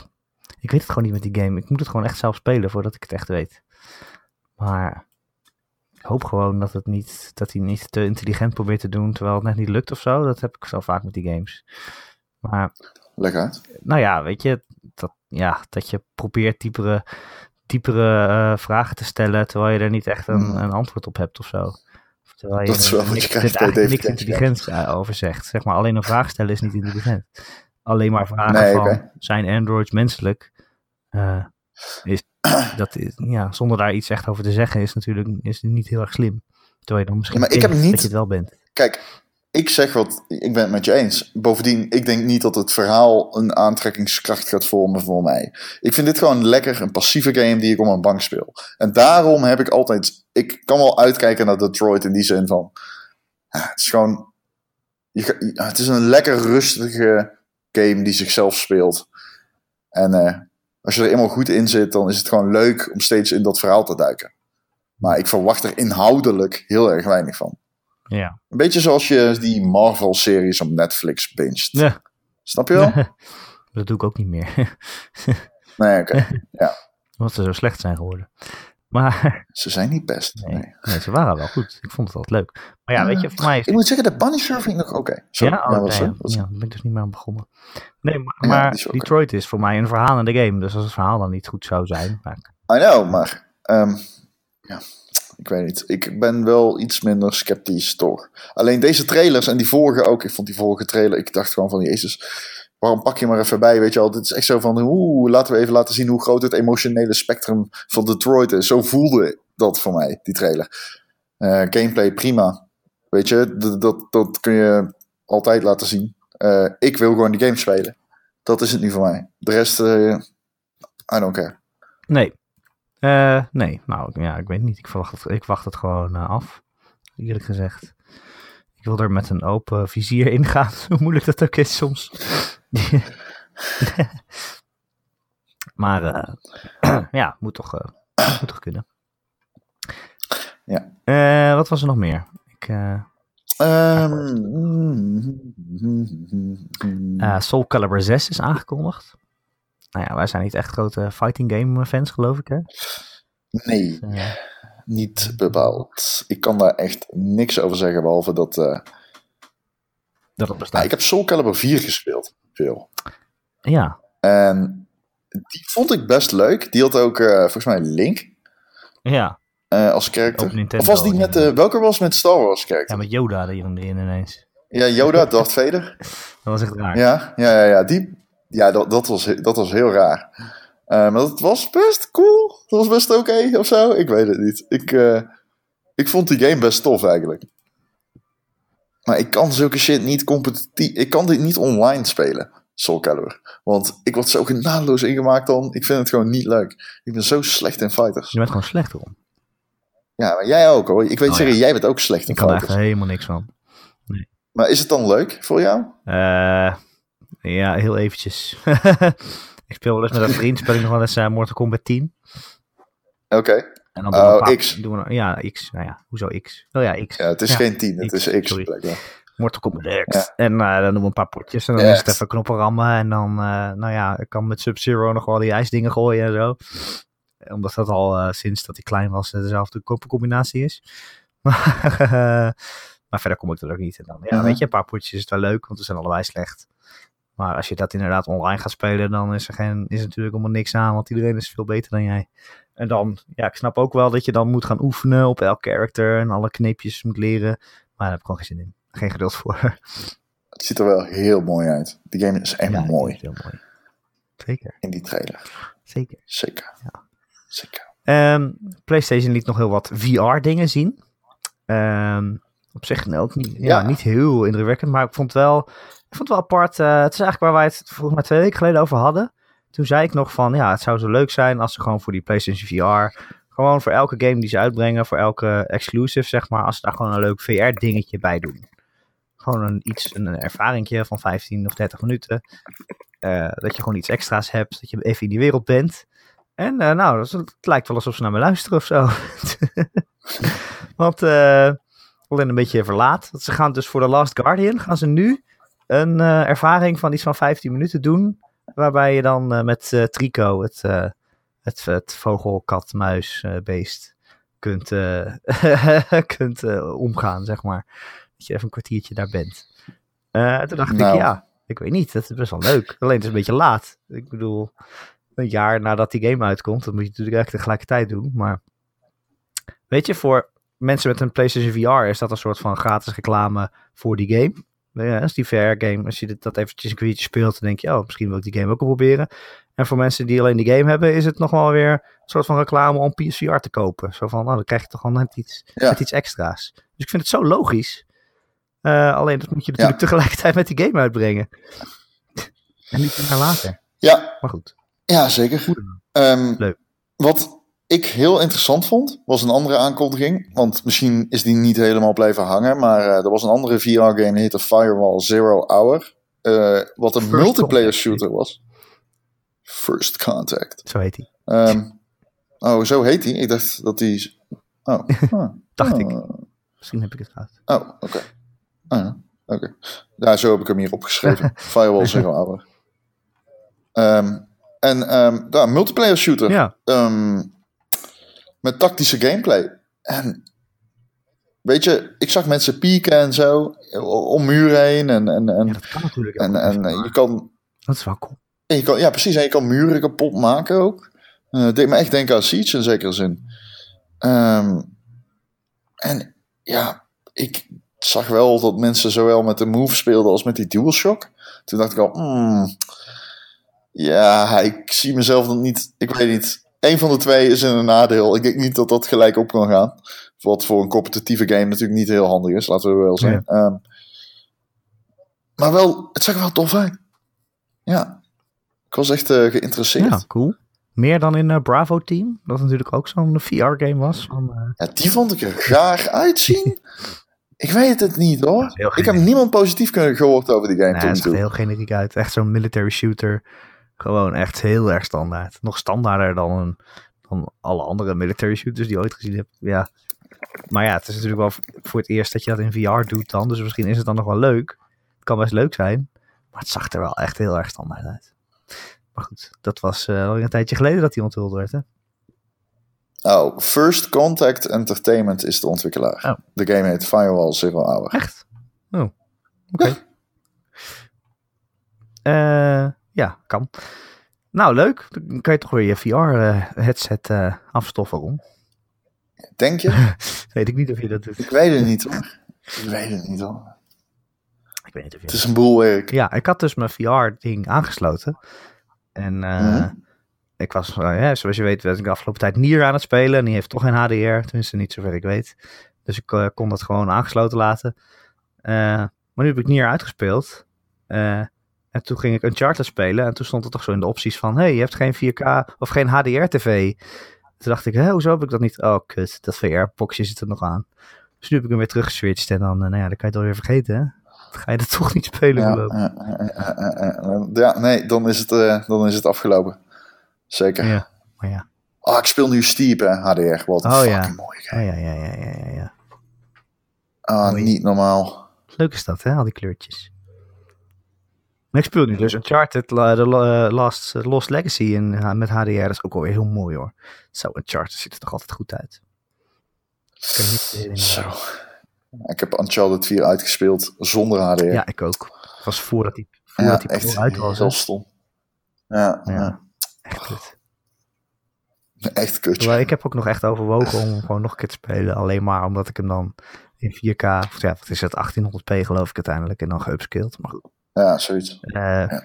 ik weet het gewoon niet met die game. Ik moet het gewoon echt zelf spelen voordat ik het echt weet. Maar ik hoop gewoon dat, het niet, dat hij niet te intelligent probeert te doen terwijl het net niet lukt of zo. Dat heb ik zo vaak met die games. Maar uit. nou ja, weet je, dat, ja, dat je probeert diepere, diepere eh, vragen te stellen terwijl je er niet echt een, Hmm. een antwoord op hebt of zo. Terwijl je Dat is wel wat je niks, krijgt bij niks eh, over zegt. Zeg maar, alleen een vraag stellen is niet intelligent. Alleen maar vragen Nee, van, zijn androids menselijk? Eh, is, dat is, ja, zonder daar iets echt over te zeggen is natuurlijk is niet heel erg slim. Terwijl je dan misschien Ja, maar ik heb niet- dat je het wel bent. Kijk, ik zeg wat, ik ben het met je eens. Bovendien, ik denk niet dat het verhaal een aantrekkingskracht gaat vormen voor mij. Ik vind dit gewoon lekker, een passieve game die ik op mijn bank speel. En daarom heb ik altijd, ik kan wel uitkijken naar Detroit in die zin van, ja, het is gewoon, je, ja, het is een lekker rustige game die zichzelf speelt. En eh, als je er eenmaal goed in zit, dan is het gewoon leuk om steeds in dat verhaal te duiken. Maar ik verwacht er inhoudelijk heel erg weinig van. Ja. Een beetje zoals je die Marvel-series op Netflix binged. Ja. Snap je wel? dat doe ik ook niet meer. Nee, oké. Omdat ze zo slecht zijn geworden. Maar Ze zijn niet best. Nee. Nee. nee, ze waren wel goed. Ik vond het altijd leuk. Maar ja, weet je, voor mij is Ik moet zeggen, de Punisher vind ik nog oké. Ja, oh, ja, wat nee, ja, zo? ja, daar ben ik dus niet meer aan begonnen. Nee, maar, Ja, maar is. Detroit is voor mij een verhalende game. Dus als het verhaal dan niet goed zou zijn. Maar, I know, maar... ehm, ja, ik weet niet. Ik ben wel iets minder sceptisch, toch? Alleen deze trailers en die vorige ook. Ik vond die vorige trailer... Ik dacht gewoon van, jezus... Waarom pak je maar even bij, weet je wel? Dit is echt zo van, oeh, laten we even laten zien hoe groot het emotionele spectrum van Detroit is. Zo voelde dat voor mij, die trailer. Eh, gameplay, prima. Weet je, d- dat, dat kun je altijd laten zien. Eh, ik wil gewoon die game spelen. Dat is het nu voor mij. De rest, eh I don't care. nee. Nee, nou ja, ik weet niet. Ik, verwacht het, ik wacht het gewoon af. Eerlijk gezegd. Ik wil er met een open vizier ingaan. Hoe moeilijk dat ook is soms. maar eh, ja, moet toch, eh, moet toch kunnen. Ja. Eh, wat was er nog meer? Ik, eh, Ehm, Eh, Soul Calibur 6 is aangekondigd. Nou ja, wij zijn niet echt grote fighting game fans, geloof ik, hè? nee, Eh, niet bepaald. Ik kan daar echt niks over zeggen, behalve dat... dat het nou, bestaat. ik heb Soul Calibur 4 gespeeld, veel. Ja, En die vond ik best leuk. Die had ook, eh, volgens mij, Link ja. eh, als Nintendo, of was die met... eh, welke was met Star Wars ja, character? met Yoda erin erin ineens. Ja, Yoda, Darth Vader. Dat was echt raar. Ja, ja, ja, ja. Die, ja dat, dat, was, dat was heel raar. Eh, maar dat was best cool. Dat was best oké of zo. Ik weet het niet. Ik, ik vond die game best tof eigenlijk. Maar ik kan zulke shit niet competitief. Ik kan dit niet online spelen. Soul Calibur. Want ik word zo genadeloos ingemaakt dan. Ik vind het gewoon niet leuk. Ik ben zo slecht in fighters. Je bent gewoon slecht erom. Ja, maar jij ook hoor. Ik weet Oh, zeker, ja. jij bent ook slecht in Ik kan er fighters. helemaal niks van. Maar is het dan leuk voor jou? Eh, ja, heel eventjes. ik speel wel eens met een vriend, speel ik nog wel eens eh, Mortal Kombat 10. Oké. En dan Oh, X. Doen we, ja, X. Nou ja, hoezo X? Oh ja, X. Ja, het is Ja, geen 10, het X, is X. sorry. Mortal Kombat X. En uh, dan doen we een paar potjes en dan is het even knoppen rammen. En dan, uh, nou ja, ik kan met Sub-Zero nog wel die ijsdingen gooien en zo. Omdat dat al uh, sinds dat hij klein was dezelfde combinatie is. maar verder kom ik er ook niet. En dan, ja, -huh. weet je, een paar potjes is het wel leuk, want we zijn allebei slecht. Maar als je dat inderdaad online gaat spelen, dan is er, geen, is er natuurlijk helemaal niks aan, want iedereen is veel beter dan jij. En dan, ja, ik snap ook wel dat je dan moet gaan oefenen op elk character en alle kneepjes moet leren. Maar daar heb ik gewoon geen zin in. Geen geduld voor. Het ziet er wel heel mooi uit. Die game is echt ja, mooi. Heel mooi. Zeker. In die trailer. Zeker. Zeker. Ja. Zeker. Um, PlayStation liet nog heel wat VR-dingen zien. Um, op zich nou, ook niet, ja. ja. niet heel indrukwekkend, maar ik vond wel, ik vond het wel apart. Uh, het is eigenlijk waar wij het volgens mij twee weken geleden over hadden. Toen zei ik nog van, ja, het zou zo leuk zijn als ze gewoon voor die PlayStation VR, gewoon voor elke game die ze uitbrengen, voor elke exclusive, zeg maar, als ze daar gewoon een leuk VR-dingetje bij doen. Gewoon een, iets, een, ervaringje van 15 of 30 minuten. Uh, dat je gewoon iets extra's hebt, dat je even in die wereld bent. En uh, nou, dat, het lijkt wel alsof ze naar me luisteren of zo. Want uh, alleen een beetje verlaat. Ze gaan dus voor The Last Guardian gaan ze nu een ervaring van iets van 15 minuten doen. Waarbij je dan uh, met uh, Trico, het, het, het vogel, kat, muis beest, kunt, kunt omgaan, zeg maar. Dat je even een kwartiertje daar bent. toen dacht nou. ik, ja, ik weet niet, dat is best wel leuk. Alleen het is een beetje laat. Ik bedoel, een jaar nadat die game uitkomt, dat moet je natuurlijk echt tegelijkertijd doen. Maar weet je, voor mensen met een PlayStation VR is dat een soort van gratis reclame voor die game. Ja, als die VR-game, als je dat eventjes een kwartiertje speelt, dan denk je, oh, misschien wil ik die game ook wel proberen. En voor mensen die alleen die game hebben, is het nog wel weer een soort van reclame om PSVR te kopen. Zo van, nou, dan krijg je toch wel net iets, ja. net iets extra's. Dus ik vind het zo logisch. Uh, alleen dat moet je natuurlijk ja. tegelijkertijd met die game uitbrengen. en niet later. Ja. Maar goed. Ja, zeker. Um, Leuk. Wat ik heel interessant vond, was een andere aankondiging. Want misschien is die niet helemaal blijven hangen. Maar uh, er was een andere VR-game, heette Firewall Zero Hour. Uh, wat een First multiplayer contact. shooter was. First Contact. Zo heet hij. Um, oh, zo heet hij? Ik dacht dat hij... Oh. oh. dacht oh. ik. Misschien heb ik het fout. Oh, oké. Okay. Oh, oké. Okay. Ja, zo heb ik hem hier opgeschreven. Firewall Zero Hour. Um, en um, ja, multiplayer shooter. Ja. Um, met tactische gameplay. En weet je, ik zag mensen pieken en zo om muren heen. En, en, en, ja, dat kan natuurlijk en, en, en je kan. Dat is wel cool. Je kan, ja, precies. En je kan muren kapot maken ook. Uh, het deed me echt denken aan Siege in zekere zin. Um, en ja, ik zag wel dat mensen zowel met de Move speelden als met die DualShock. Toen dacht ik al, mm, ja, ik zie mezelf nog niet. Ik weet niet. Eén van de twee is een nadeel. Ik denk niet dat dat gelijk op kan gaan. Wat voor een competitieve game natuurlijk niet heel handig is, laten we wel zeggen. Ja. Um, maar wel, het zag er wel tof uit. Ja. Ik was echt uh, geïnteresseerd. Ja, cool. Meer dan in uh, Bravo Team, dat natuurlijk ook zo'n VR-game was. Van, uh... Ja, die vond ik er graag uitzien. ik weet het niet hoor. Ik heb niemand positief gehoord over die game. Nee, het ziet er heel generiek uit. Echt zo'n military shooter. Gewoon echt heel erg standaard. Nog standaarder dan, een, dan alle andere military shooters die je ooit gezien hebt. Ja. Maar ja, het is natuurlijk wel voor het eerst dat je dat in VR doet dan. Dus misschien is het dan nog wel leuk. Het kan best leuk zijn. Maar het zag er wel echt heel erg standaard uit. Maar goed, dat was uh, al een tijdje geleden dat die onthuld werd, hè? Oh, First Contact Entertainment is de ontwikkelaar. Oh. De game heet Firewall Zero Hour. Echt? Oh, oké. Okay. Uh, ja, kan. Nou, leuk. Dan kan je toch weer je VR-headset uh, uh, afstoffen, Ron. Denk je? weet ik niet of je dat doet. Ik weet het niet, hoor. Ik weet het niet, hoor. Ik weet niet of je het is een boel werk. Ja, ik had dus mijn VR-ding aangesloten. En uh, mm-hmm. ik was, ja, zoals je weet, was ik de afgelopen tijd Nier aan het spelen. En die heeft toch geen HDR, tenminste niet zover ik weet. Dus ik uh, kon dat gewoon aangesloten laten. Uh, maar nu heb ik Nier uitgespeeld. En toen ging ik Uncharted spelen en toen stond het toch zo in de opties van... hey, je hebt geen 4K of geen HDR-tv. Toen dacht ik, hé, hoezo heb ik dat niet? Oh, kut, dat VR-boxje zit er nog aan. Dus nu heb ik hem weer teruggeswitcht en dan, nou ja, dan kan je het alweer vergeten, hè? Dan ga je dat toch niet spelen ja, uh, uh, ja, nee, dan is, het, uh, dan is het afgelopen. Zeker. Ja, maar ja. Oh, ik speel nu Steep, hè, HDR. Wat een oh, fucking ja. mooi game. Ja, ja, ja, ja, ja, ja. Ah, niet normaal. Leuk is dat, hè? Al die kleurtjes. Maar ik speel nu dus Uncharted, la- de la- Last, eh, Lost Legacy in, eh, met HDR. Dat is ook alweer heel mooi hoor. Zo, Uncharted ziet er toch altijd goed uit. Ik niet. Zo. Ik heb Uncharted 4 uitgespeeld zonder HDR. Ja, ik ook. Het was voordat die, voordat die echt pro uit was. heel stom. Ja, Ja. ja. Echt kut. echt ik heb ook nog echt overwogen om gewoon nog een keer te spelen. Alleen maar omdat ik hem dan in 4K, of ja, wat is het, 1800p geloof ik uiteindelijk. En dan geupscaled. Maar goed. Ja, zoiets. eh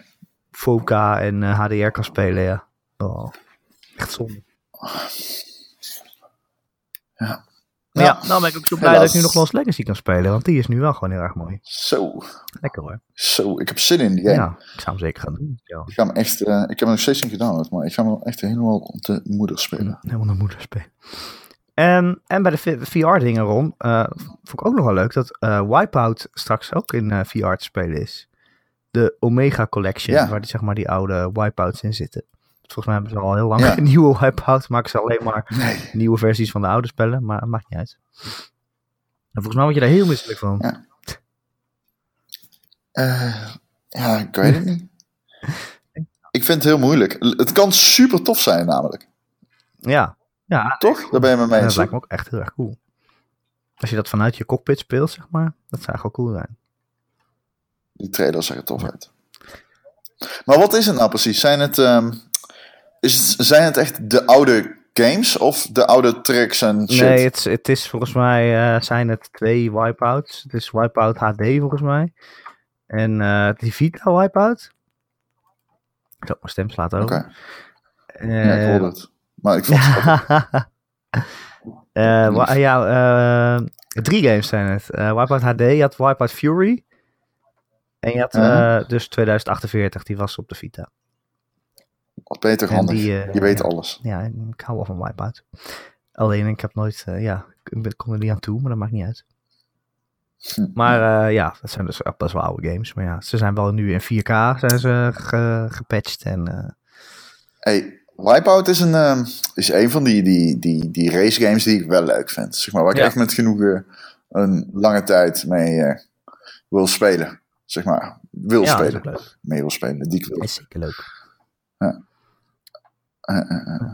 4K en eh, HDR kan spelen, ja. Oh, echt zonde. Ja. Maar ja, nou ben ik ook zo blij dat ik nu nog Lost Legacy kan spelen. Want die is nu wel gewoon heel erg mooi. Zo, Lekker hoor. zo. Ik heb zin in die game. Ja, ik zou hem zeker gaan doen. Ja. Ik ga hem echt, eh, ik heb hem nog steeds niet gedownload, maar ik ga hem echt helemaal op de moeder spelen. Helemaal naar moeder spelen. En, en bij de VR-dingen, Ron, eh, vond ik ook nog wel leuk dat eh, Wipeout straks ook in eh, VR te spelen is. De Omega Collection, Ja. waar die, zeg maar, die oude Wipeouts in zitten. Volgens mij hebben ze al heel lang Ja. een nieuwe Wipeout, maken ze alleen maar Nee. nieuwe versies van de oude spellen, maar het maakt niet uit. En volgens mij word je daar heel misselijk van. Ja. Eh, ja, ik weet het niet. Ik vind het heel moeilijk. Het kan super tof zijn namelijk. Ja, ja Toch? Daar ben je me mee dat eens. lijkt me ook echt heel erg cool. Als je dat vanuit je cockpit speelt, zeg maar, dat zou echt wel cool zijn. Die trailer zag er tof uit. Maar wat is het nou precies? Zijn het, ehm, is het, zijn het echt de oude games of de oude tricks en shit? Nee, het, is- het is volgens mij eh, zijn het twee wipeouts. Het is Wipeout HD volgens mij. En eh die Vita Wipeout. Zo, mijn stem slaat Oké, over. ja, ik Eh, hoorde het. Maar ik vond het. Eh, ja, eh, drie games zijn het. Eh Wipeout HD, je had Wipeout Fury. En je had Ja. eh, dus 2048, die was op de Vita. Wat beter handig. die, eh, je weet ja. alles. Ja, ik hou wel van Wipeout. Alleen, ik heb nooit, eh, ja, ik kon er niet aan toe, maar dat maakt niet uit. Hm. Maar eh, ja, dat zijn dus best wel oude games. Maar ja, ze zijn wel nu in 4K zijn ze ge- gepatcht. En eh, Hey, Wipeout is een, ehm, is een van die, die, die, die race games die ik wel leuk vind. Zeg maar, waar ik echt met genoegen een lange tijd mee wil spelen. Zeg maar, wil ja, spelen. Mee wil spelen, die ik wil. Is zeker leuk. Eh, eh, eh.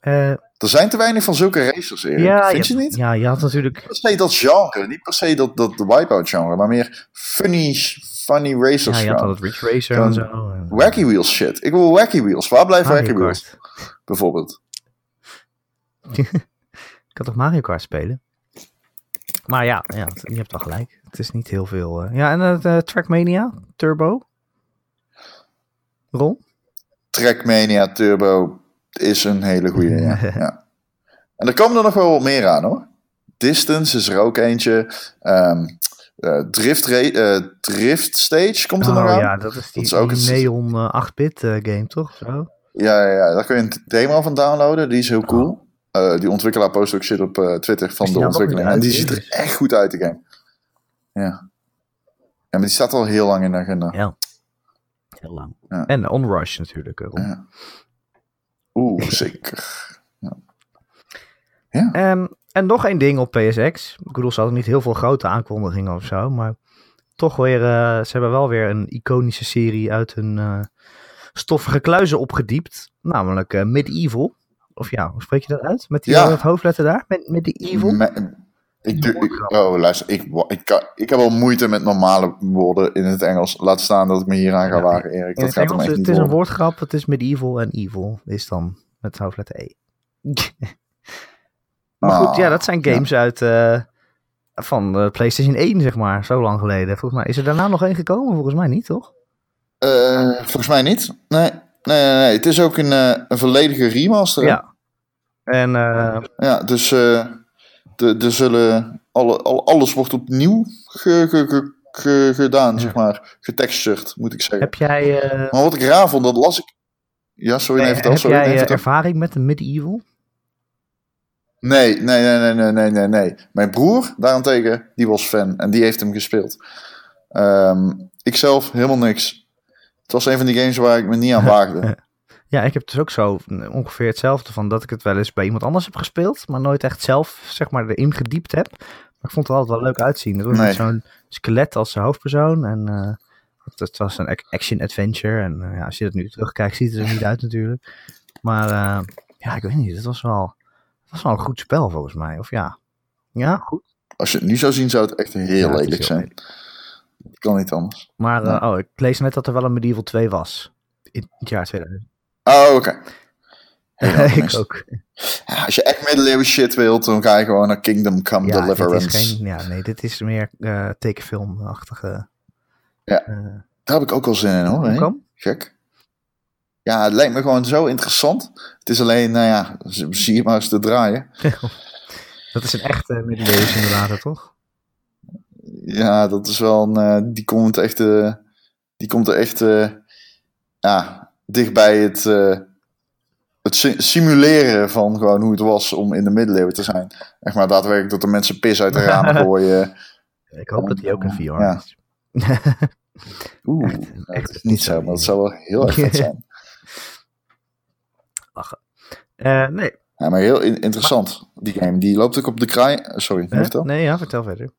Eh, Er zijn te weinig van zulke racers, Erik. ja, Vind je, niet? Ja, je had natuurlijk... Per se dat genre, niet per se dat, dat de Wipeout genre, maar meer funny, funny racers. Ja, je had al het Ridge Racer en zo. Wacky Wheels shit. Ik wil Wacky Wheels. Waar blijft Mario Wacky Wheels, bijvoorbeeld? Ik kan toch Mario Kart spelen? Maar ja, ja je hebt wel gelijk. Het is niet heel veel. eh. Ja, en het eh, Trackmania Turbo. Ron? Trackmania Turbo is een hele goede. Ja. ja. En er komen er nog wel wat meer aan hoor. Distance is er ook eentje. Ehm, eh, Drift, eh, Drift Stage komt er nog Oh aan. ja, dat is die, is ook die het- Neon eh, 8-bit eh, game, toch? Zo? Ja, ja, ja, daar kun je een demo van downloaden. Die is heel cool. Eh, die ontwikkelaar post ook shit op eh, Twitter van de ontwikkeling. En die ziet er echt goed uit, de game. Ja. Ja, maar die staat al heel lang in de agenda. Ja. Heel lang. Ja. En Onrush natuurlijk. Ja. Oeh, zeker. Ja. ja. Ehm, en nog één ding op PSX. Ik bedoel, ze hadden niet heel veel grote aankondigingen of zo, maar toch weer, eh, ze hebben wel weer een iconische serie uit hun stoffige kluizen opgediept. Namelijk Medieval. Of ja, hoe spreek je dat uit? Met die Ja. eh, hoofdletter daar? Met, Medieval? Me- ik, doe- ik- oh, luister, ik, ik, kan, ik heb al moeite met normale woorden in het Engels. Laat staan dat ik me hier aan ga wagen, Erik. Dat het gaat Engels echt is niet het is een worden. woordgrap. Het is Medieval en Evil. Is dan met het hoofdletter E. maar goed, Ah, ja, dat zijn games uit eh, van de PlayStation 1, zeg maar. Zo lang geleden. Volgens mij is er daarna nog één gekomen. Volgens mij niet, toch? Volgens mij niet. Nee, nee, nee. nee. Het is ook een, eh, een volledige remaster. Ja. En eh, Ja, dus eh de, de zullen alle, al, alles wordt opnieuw ge, ge, ge- ge- gedaan, zeg maar. Getextured, moet ik zeggen. heb jij, Maar wat ik raar vond, dat las ik... Ja, sorry, nee, vertel. heb Sorry, jij ervaring met een medieval? Nee, nee, nee, nee, nee, nee, nee, nee. Mijn broer, daarentegen, die was fan en die heeft hem gespeeld. Ehm ik zelf helemaal niks. Het was een van die games waar ik me niet aan waagde. Ja, ik heb dus ook zo ongeveer hetzelfde van dat ik het wel eens bij iemand anders heb gespeeld, maar nooit echt zelf zeg maar erin gediept heb. ik vond het altijd wel leuk uitzien. Er was Nee. zo'n skelet als hoofdpersoon. En eh, het, was een ac- action-adventure. En eh, ja, als je dat nu terugkijkt, ziet het er niet uit natuurlijk. Maar eh, ja, ik weet niet. Het was wel, het was wel een goed spel volgens mij. Of ja. Ja, goed. Als je het nu zou zien, zou het echt heel Ja, lelijk heel zijn. lelijk. Het kan niet anders. Maar Ja. eh, oh, ik lees net dat er wel een Medieval 2 was. In het jaar 2000. Oh, oké. Ik ook. Ja, als je echt middeleeuwen shit wilt, dan ga je gewoon naar Kingdom Come Ja, dit Deliverance. is geen, ja, nee, dit is meer eh tekenfilmachtige. Ja. eh, Daar heb ik ook wel zin in hoor. Kom? Gek. Ja, het lijkt me gewoon zo interessant. Het is alleen, nou ja, zie je maar eens te draaien. Dat is een echte middeleeuwen simulator, toch? Ja, dat is wel een, eh, die komt echt, eh, die komt er echt, eh, ja, dichtbij het, eh, het si- simuleren van gewoon hoe het was om in de middeleeuwen te zijn. Echt maar daadwerkelijk dat de mensen pis uit de ramen gooien. Ik hoop dat die ook in VR Ja. is. Oeh, Echt- dat echt is niet zo, maar dat zou wel heel erg vet zijn. Eh, nee. Ja, maar heel in- interessant, die game. Die loopt ook op de kraai... Sorry, vertel. Nee, ja, vertel verder.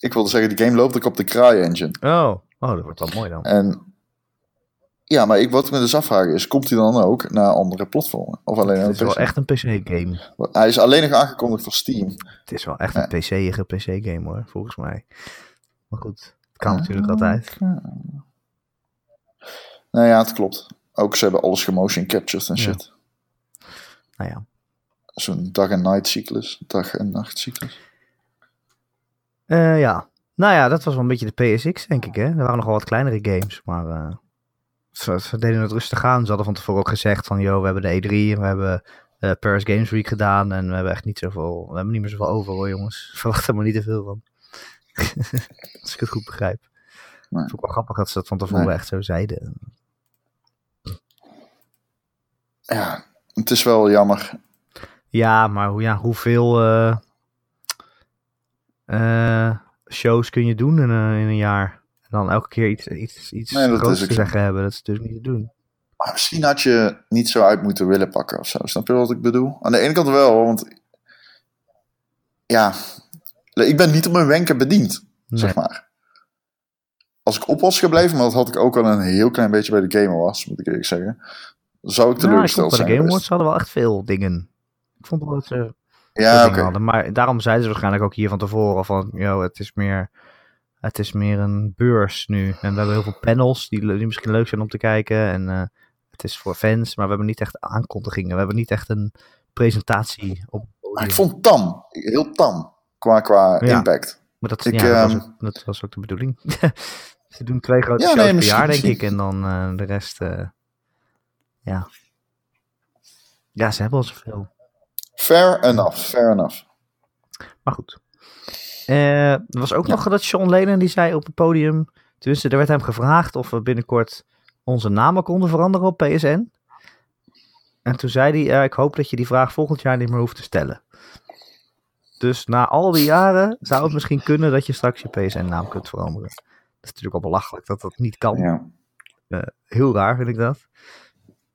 Ik wilde zeggen, die game loopt ook op de kraai engine. Oh, oh dat wordt wel mooi dan. En ja, maar ik, wat ik me dus afvraag is, komt hij dan ook naar andere platformen? Of alleen Het is wel echt een PC-game. Hij is alleen nog aangekondigd voor Steam. Het is wel echt een PC-ige PC-game hoor, volgens mij. Maar goed, het kan natuurlijk altijd. Nou ja, het klopt. Ook ze hebben alles gemotion captured en shit. Nou ja. Zo'n dag en night cyclus. Dag en nacht Eh, ja. Nou ja, dat was wel een beetje de PSX, denk ik. Hè? Er waren nog wel wat kleinere games, maar eh, ze, ze deden het rustig aan. Ze hadden van tevoren ook gezegd van, joh, we hebben de E3 en we hebben eh Paris Games Week gedaan en we hebben echt niet zoveel, we hebben niet meer zoveel over hoor, jongens. Verwacht er maar niet te veel van. Als ik het goed begrijp. Nee. Het is ook wel grappig dat ze dat van tevoren Nee. echt zo zeiden. Ja, het is wel jammer. Ja, maar hoe, ja, hoeveel eh, eh, shows kun je doen in, een- in een jaar? En dan elke keer iets, iets, iets Nee, groots te zeggen hebben. Dat is natuurlijk niet te doen. Maar misschien had je niet zo uit moeten willen pakken of zo. Snap je wat ik bedoel? Aan de ene kant wel, want... Ja, ik ben niet op mijn wenken bediend, Nee. zeg maar. Als ik op was gebleven, maar dat had ik ook al een heel klein beetje bij de Game Awards, moet ik eerlijk zeggen. Zou ik Nou, ik teleurgesteld bij de zijn Game. Awards hadden wel echt veel dingen. Ik vond wel dat ze Ja, oké. Maar daarom zeiden ze waarschijnlijk ook hier van tevoren van... Yo, het is meer... Het is meer een beurs nu. En we hebben heel veel panels die, die misschien leuk zijn om te kijken. En eh, het is voor fans, maar we hebben niet echt aankondigingen. We hebben niet echt een presentatie op Maar ik vond het tam. Heel tam. Qua, qua Ja. impact. Maar dat, Ik, ja, dat, was ehm, ook, dat was ook de bedoeling. Ze doen twee grote Ja, shows nee, per jaar, denk misschien. ik. En dan eh, de rest, eh, ja. Ja, ze hebben al zoveel. Fair enough. Fair enough. Maar goed. Eh, er was ook Ja. nog dat Sean Lennon, die zei op het podium... Tenminste, er werd hem gevraagd of we binnenkort onze namen konden veranderen op PSN. En toen zei hij, eh, ik hoop dat je die vraag volgend jaar niet meer hoeft te stellen. Dus na al die jaren zou het misschien kunnen dat je straks je PSN-naam kunt veranderen. Dat is natuurlijk al belachelijk dat dat niet kan. Ja. Heel raar vind ik dat.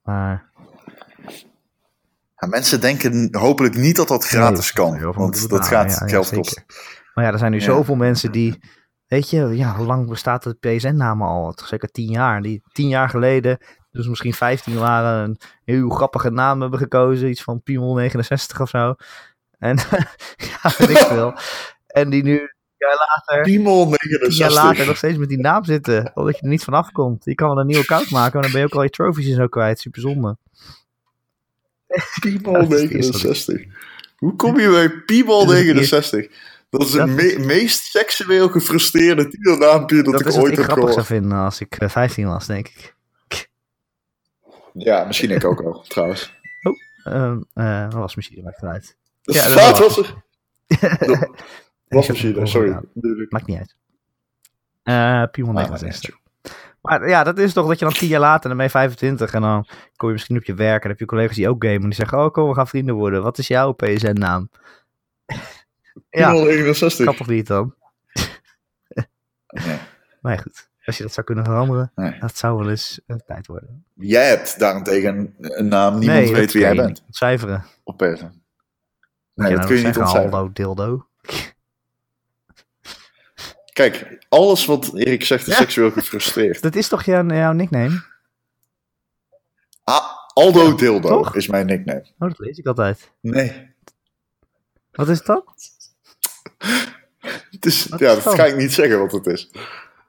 Maar Ja, mensen denken hopelijk niet dat dat gratis Nee, kan. Want dat betalen, gaat ja, geld kosten. Maar ja, er zijn nu zoveel mensen die. Weet je, ja, hoe lang bestaat de PSN-naam al? Zeker tien jaar. Die tien jaar geleden, dus misschien 15 waren, een heel grappige naam hebben gekozen. Iets van Piemel 69 of zo. En ja, weet ik veel. En die nu een jaar later, Piemel tien jaar 69. later nog steeds met die naam zitten. Omdat je er niet van afkomt. Je kan wel een nieuw account maken, maar dan ben je ook al je trophies en zo kwijt. Super zonde. Dat is wat 69. Hoe kom je bij Dat is het 69? Dat is het Dat me- meest seksueel gefrustreerde titelnaampje dat, Dat, ik is wat ooit ik heb grappig zou gehoord. vinden als ik eh, 15 was, denk ik. Ja, misschien ik ook wel, trouwens. Ehm eh dat was misschien, maakt het uit. Dat Ja, is dat was- er. Was misschien, sorry. Maakt niet uit. Eh Piemel Ah, 69. Maar ja, dat is toch dat je dan tien jaar later, dan ben je 25 en dan kom je misschien op je werk en dan heb je collega's die ook gamen en die zeggen, oh kom, we gaan vrienden worden. Wat is jouw PSN-naam? ja, Piemel 69. kan toch niet dan? Nee. Maar ja, goed, als je dat zou kunnen veranderen, Nee. dat zou wel eens een tijd worden. Jij hebt daarentegen een naam, niemand nee, weet wie jij bent niet ontcijferen. op PSN. Nee, dat nou kun je niet zeggen, ontcijferen. Hallo dildo. Kijk, alles wat Erik zegt is seksueel gefrustreerd. Dat is toch jouw, jouw nickname? Ah, Aldo Dildo toch? is mijn nickname. Oh, dat lees ik altijd. Nee. Wat is dat? Het is, Wat ja, is dat ga ik niet zeggen wat het is.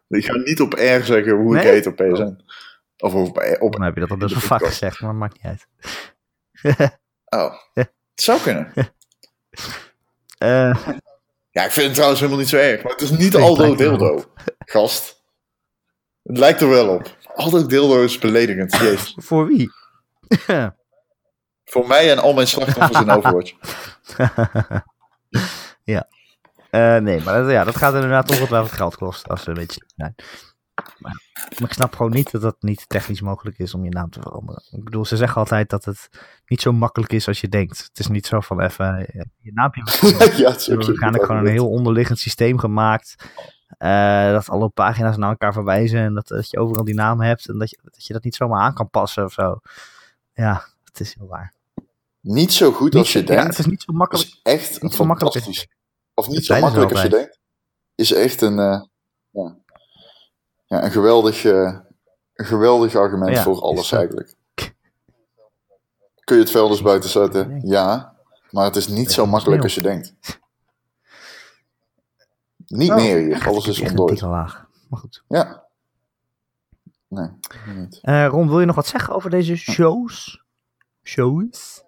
Ik ga niet op R zeggen hoe Nee? ik heet op PSN. Of op, op Dan heb je dat al best in wel vaak gezegd, maar dat maakt niet uit. Oh, het zou kunnen. Eh, Ja, ik vind het trouwens helemaal niet zo erg. Maar het is niet Aldo Dildo, gast. Het lijkt er wel op. Aldo Dildo is beledigend. Jezus. voor wie? Voor mij en al mijn slachtoffers in Overwatch. ja. Eh, nee, maar dat, ja, dat gaat inderdaad ongetwijfeld geld kosten als we een beetje. Maar, maar ik snap gewoon niet dat dat niet technisch mogelijk is om je naam te veranderen. Ik bedoel, ze zeggen altijd dat het niet zo makkelijk is als je denkt. Het is niet zo van even eh, je naampje veranderen. ja, het is waarschijnlijk gewoon een heel onderliggend systeem gemaakt. eh, dat alle pagina's naar elkaar verwijzen. En dat, dat je overal die naam hebt. En dat je, dat je dat niet zomaar aan kan passen of zo. Ja, het is heel waar. Niet zo goed Niet als je ja, denkt. het is niet zo makkelijk. is echt niet zo makkelijk. Of niet zo makkelijk als je denkt. Is echt een, eh, ja. Ja, een, geweldig, eh, een geweldig argument Ja, voor alles eigenlijk. Kun je het veld eens buiten zetten? Ja. Maar het is niet zo makkelijk als je denkt. Niet Oh, meer hier. Alles is ontdooid. laag. Maar goed. Ja. Nee, niet. Eh, Ron, wil je nog wat zeggen over deze shows? Shows?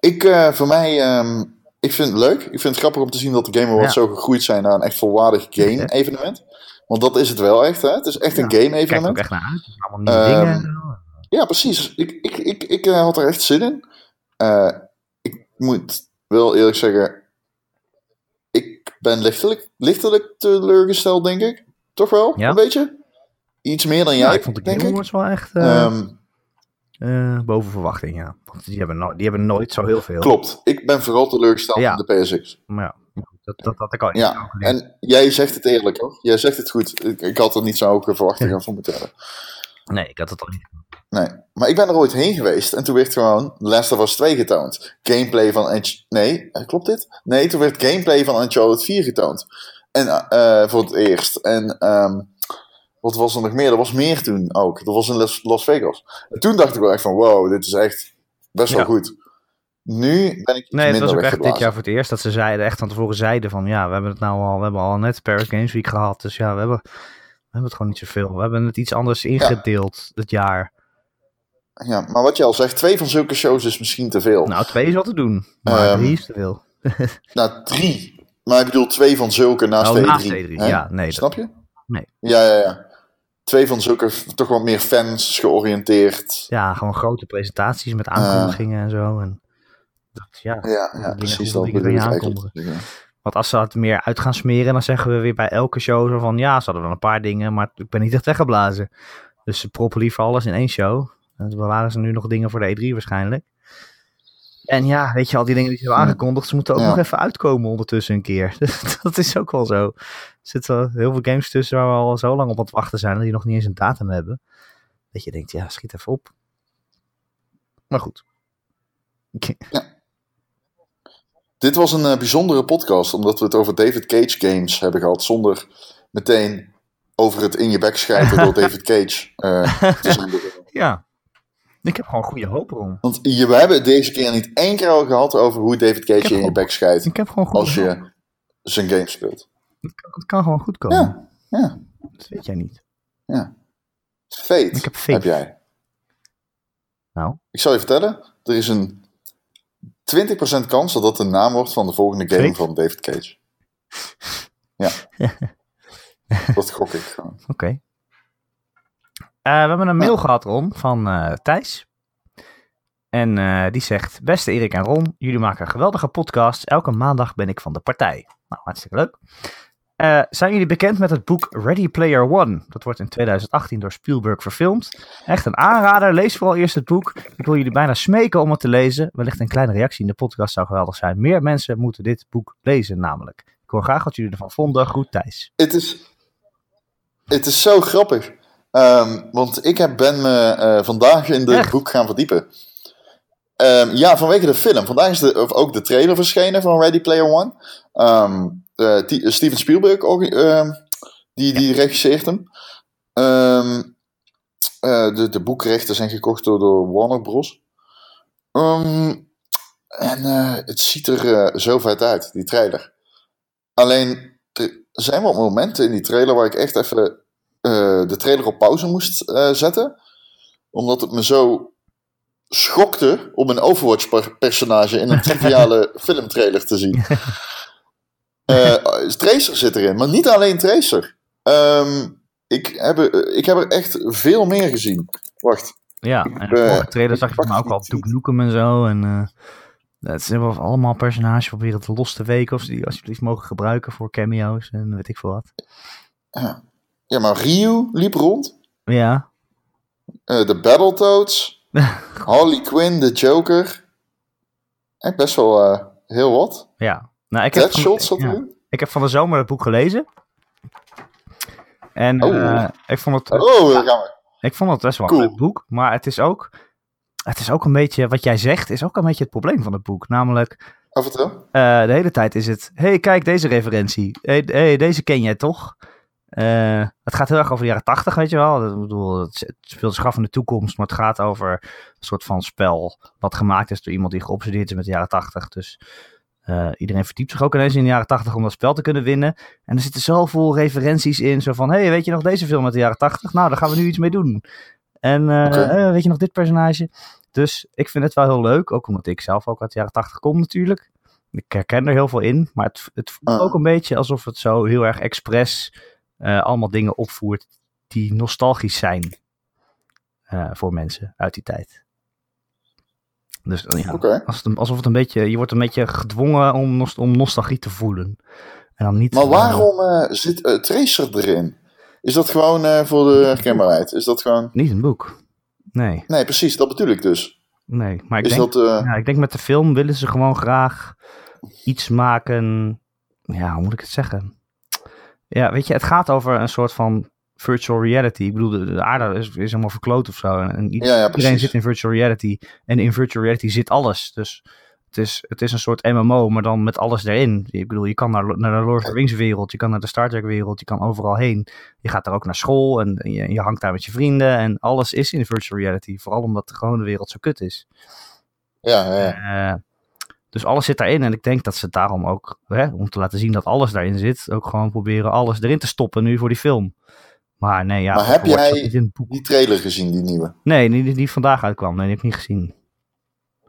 Ik, eh, voor mij, ehm, ik vind het leuk. Ik vind het grappig om te zien dat de Game Awards Ja. zo gegroeid zijn naar een echt volwaardig game-evenement. Want dat is het wel echt, hè? Het is echt een Kijk ook game-evenement. echt naar uit. Allemaal nieuwe Ehm, dingen. Ja, precies. Ik, ik, ik, ik eh, had er echt zin in. Eh, ik moet wel eerlijk zeggen, ik ben lichtelijk, lichtelijk teleurgesteld, denk ik. Toch wel? Ja? Een beetje? Iets meer dan jij, Ja, ik vond de denk Game. Awards wel echt eh, Ehm, eh, boven verwachting, ja. Want die hebben, no- die hebben nooit zo heel veel. klopt. Ik ben vooral teleurgesteld in de PSX. Maar ja, dat, dat had ik al niet Ja, en jij zegt het eerlijk hoor. Jij zegt het goed. Ik, ik had er niet zo hoge verwachtingen van moeten hebben. Nee, ik had het al niet. Nee, maar ik ben er ooit heen geweest en toen werd gewoon Last of Us 2 getoond. Gameplay van... Nee, eh, klopt dit? Nee, toen werd gameplay van Uncharted 4 getoond. En eh, voor het eerst. En ehm, wat was er nog meer? Er was meer toen ook. Dat was in Las, Las Vegas. En toen dacht ik wel echt van wow, dit is echt best wel Ja. goed. Nu ben ik Nee, het was ook echt dit jaar voor het eerst dat ze zeiden, echt van tevoren zeiden van ja, we hebben het nou al, we hebben al net Paris Games Week gehad. Dus ja, we hebben, we hebben het gewoon niet zoveel. We hebben het iets anders ingedeeld dit jaar. Ja, maar wat je al zegt, twee van zulke shows is misschien te veel. Nou, twee is wat te doen, maar Ehm, drie is te veel. Nou, drie. Maar ik bedoel twee van zulke naast Oh, de E3. naast de E3, hè? ja, nee, Snap je? Nee. Ja, ja, ja. Twee van zulke toch wat meer fans georiënteerd. Ja, gewoon grote presentaties met aankondigingen en zo. En dat, ja, Ja, ja precies. Dat bedoel ik. Ja. Want als ze het meer uit gaan smeren, dan zeggen we weer bij elke show zo van ja, ze hadden wel een paar dingen, maar ik ben niet echt weggeblazen. Dus ze proppen liever alles in één show. En dan bewaren ze nu nog dingen voor de E3 waarschijnlijk. En ja, weet je, al die dingen die ze hebben Ja. aangekondigd, ze moeten ook Ja. nog even uitkomen ondertussen een keer. dat is ook wel zo. Er zitten heel veel games tussen waar we al zo lang op aan het wachten zijn, die nog niet eens een datum hebben. Dat je denkt, ja, schiet even op. Maar goed. Dit was een eh, bijzondere podcast, omdat we het over David Cage games hebben gehad, zonder meteen over het in je bek schijten door David Cage eh, te zijn. Ja. Ik heb gewoon goede hoop erom. Want je, we hebben het deze keer niet één keer al gehad over hoe David Cage heb je in je bek schijt Ik heb gewoon goede als je zijn game speelt. Het kan gewoon goed komen. Ja, ja, Dat weet jij niet. ja. Fate, Ik heb faith. jij. Nou, Ik zal je vertellen, er is een 20% kans dat dat de naam wordt van de volgende game van David Cage. Ja. dat gok ik gewoon. oké. Eh, we hebben een mail gehad, Ron, van eh, Thijs. En eh, die zegt: Beste Erik en Ron, jullie maken een geweldige podcast. Elke maandag ben ik van de partij. Nou, hartstikke leuk. Eh, zijn jullie bekend met het boek Ready Player One? Dat wordt in 2018 door Spielberg verfilmd. Echt een aanrader. Lees vooral eerst het boek. Ik wil jullie bijna smeken om het te lezen. Wellicht een kleine reactie in de podcast zou geweldig zijn. Meer mensen moeten dit boek lezen, namelijk. Ik hoor graag wat jullie ervan vonden. Groet Thijs. Het is, het is zo grappig. Ehm, want ik heb, ben me eh, vandaag in het Echt? boek gaan verdiepen. Ehm, ja, vanwege de film. Vandaag is de, ook de trailer verschenen van Ready Player One. Ehm, eh, T- Steven Spielberg ehm, Die, die regisseert hem. Eh, de, de boekrechten zijn gekocht door, door Warner Bros. En eh, het ziet er eh, zo vet uit, die trailer. Alleen, er zijn wat momenten in die trailer waar ik echt even eh, de trailer op pauze moest eh, zetten. Omdat het me zo schokte om een Overwatch-personage in een triviale filmtrailer te zien. Eh, Tracer zit erin, maar niet alleen Tracer. Ehm, ik, heb, er- ik heb er echt veel meer gezien. Wacht. Ja, en de eh, vorige trailer zag ik je me ook het al. Duke Nukem en zo. En eh het zijn wel allemaal personages proberen te los te weken. Of ze die alsjeblieft mogen gebruiken voor cameo's en weet ik veel wat. Ja, maar Ryu liep rond. Ja, Eh, de Battletoads. Harley Quinn, de Joker. Echt best wel eh, heel wat. ja. Nou, ik heb, Deadshot zat ja, erin. ik heb van de zomer het boek gelezen. En Oh. eh, ik, vond het, Oh, daar gaan we. ik vond het best wel Cool. een leuk boek. Maar het is ook... Het is ook een beetje, wat jij zegt, is ook een beetje het probleem van het boek. Namelijk, Af en toe. Eh, de hele tijd is het. hey, kijk deze referentie. hey, hey, deze ken jij toch? Eh, het gaat heel erg over de jaren tachtig, weet je wel. Ik bedoel, het speelt zich af in de toekomst, maar het gaat over een soort van spel wat gemaakt is door iemand die geobsedeerd is met de jaren tachtig. Dus eh, iedereen verdiept zich ook ineens in de jaren tachtig om dat spel te kunnen winnen. En er zitten zoveel referenties in, zo van, hey, weet je nog deze film uit de jaren tachtig? Nou, daar gaan we nu iets mee doen. En eh, weet je nog dit personage? Dus ik vind het wel heel leuk, ook omdat ik zelf ook uit de jaren tachtig kom natuurlijk. Ik herken er heel veel in, maar het, het voelt Ah. ook een beetje alsof het zo heel erg expres allemaal dingen opvoert die nostalgisch zijn eh, voor mensen uit die tijd. Dus eh, ja, Oké. als het een- alsof het een beetje, je wordt een beetje gedwongen om, nost- om nostalgie te voelen. En dan niet. Maar eh, waarom eh, zit eh, Tracer erin? Is dat gewoon eh, voor de herkenbaarheid? Is dat gewoon... niet een boek. Nee, Nee, precies, dat bedoel ik dus. nee. Maar ik Is denk, dat... eh, ja, ik denk met de film willen ze gewoon graag iets maken. Ja, hoe moet ik het zeggen? Ja, weet je, het gaat over een soort van virtual reality. Ik bedoel, de, de aarde is, is helemaal verkloot of zo. En, Ja, ja, iedereen zit in virtual reality. En in virtual reality zit alles. Dus het is, het is een soort MMO, maar dan met alles erin. Ik bedoel, je kan naar, naar de Lord of the Rings wereld, je kan naar de Star Trek wereld, je kan overal heen. Je gaat daar ook naar school en je, je hangt daar met je vrienden. En alles is in virtual reality. Vooral omdat de gewone wereld zo kut is. Ja, ja, ja. Dus alles zit daarin. En ik denk dat ze daarom ook, hè, om te laten zien dat alles daarin zit, ook gewoon proberen alles erin te stoppen nu voor die film. Maar nee, ja. Maar heb jij-. Die trailer gezien, die nieuwe. Nee, die, die, vandaag uitkwam. Nee, die heb ik niet gezien.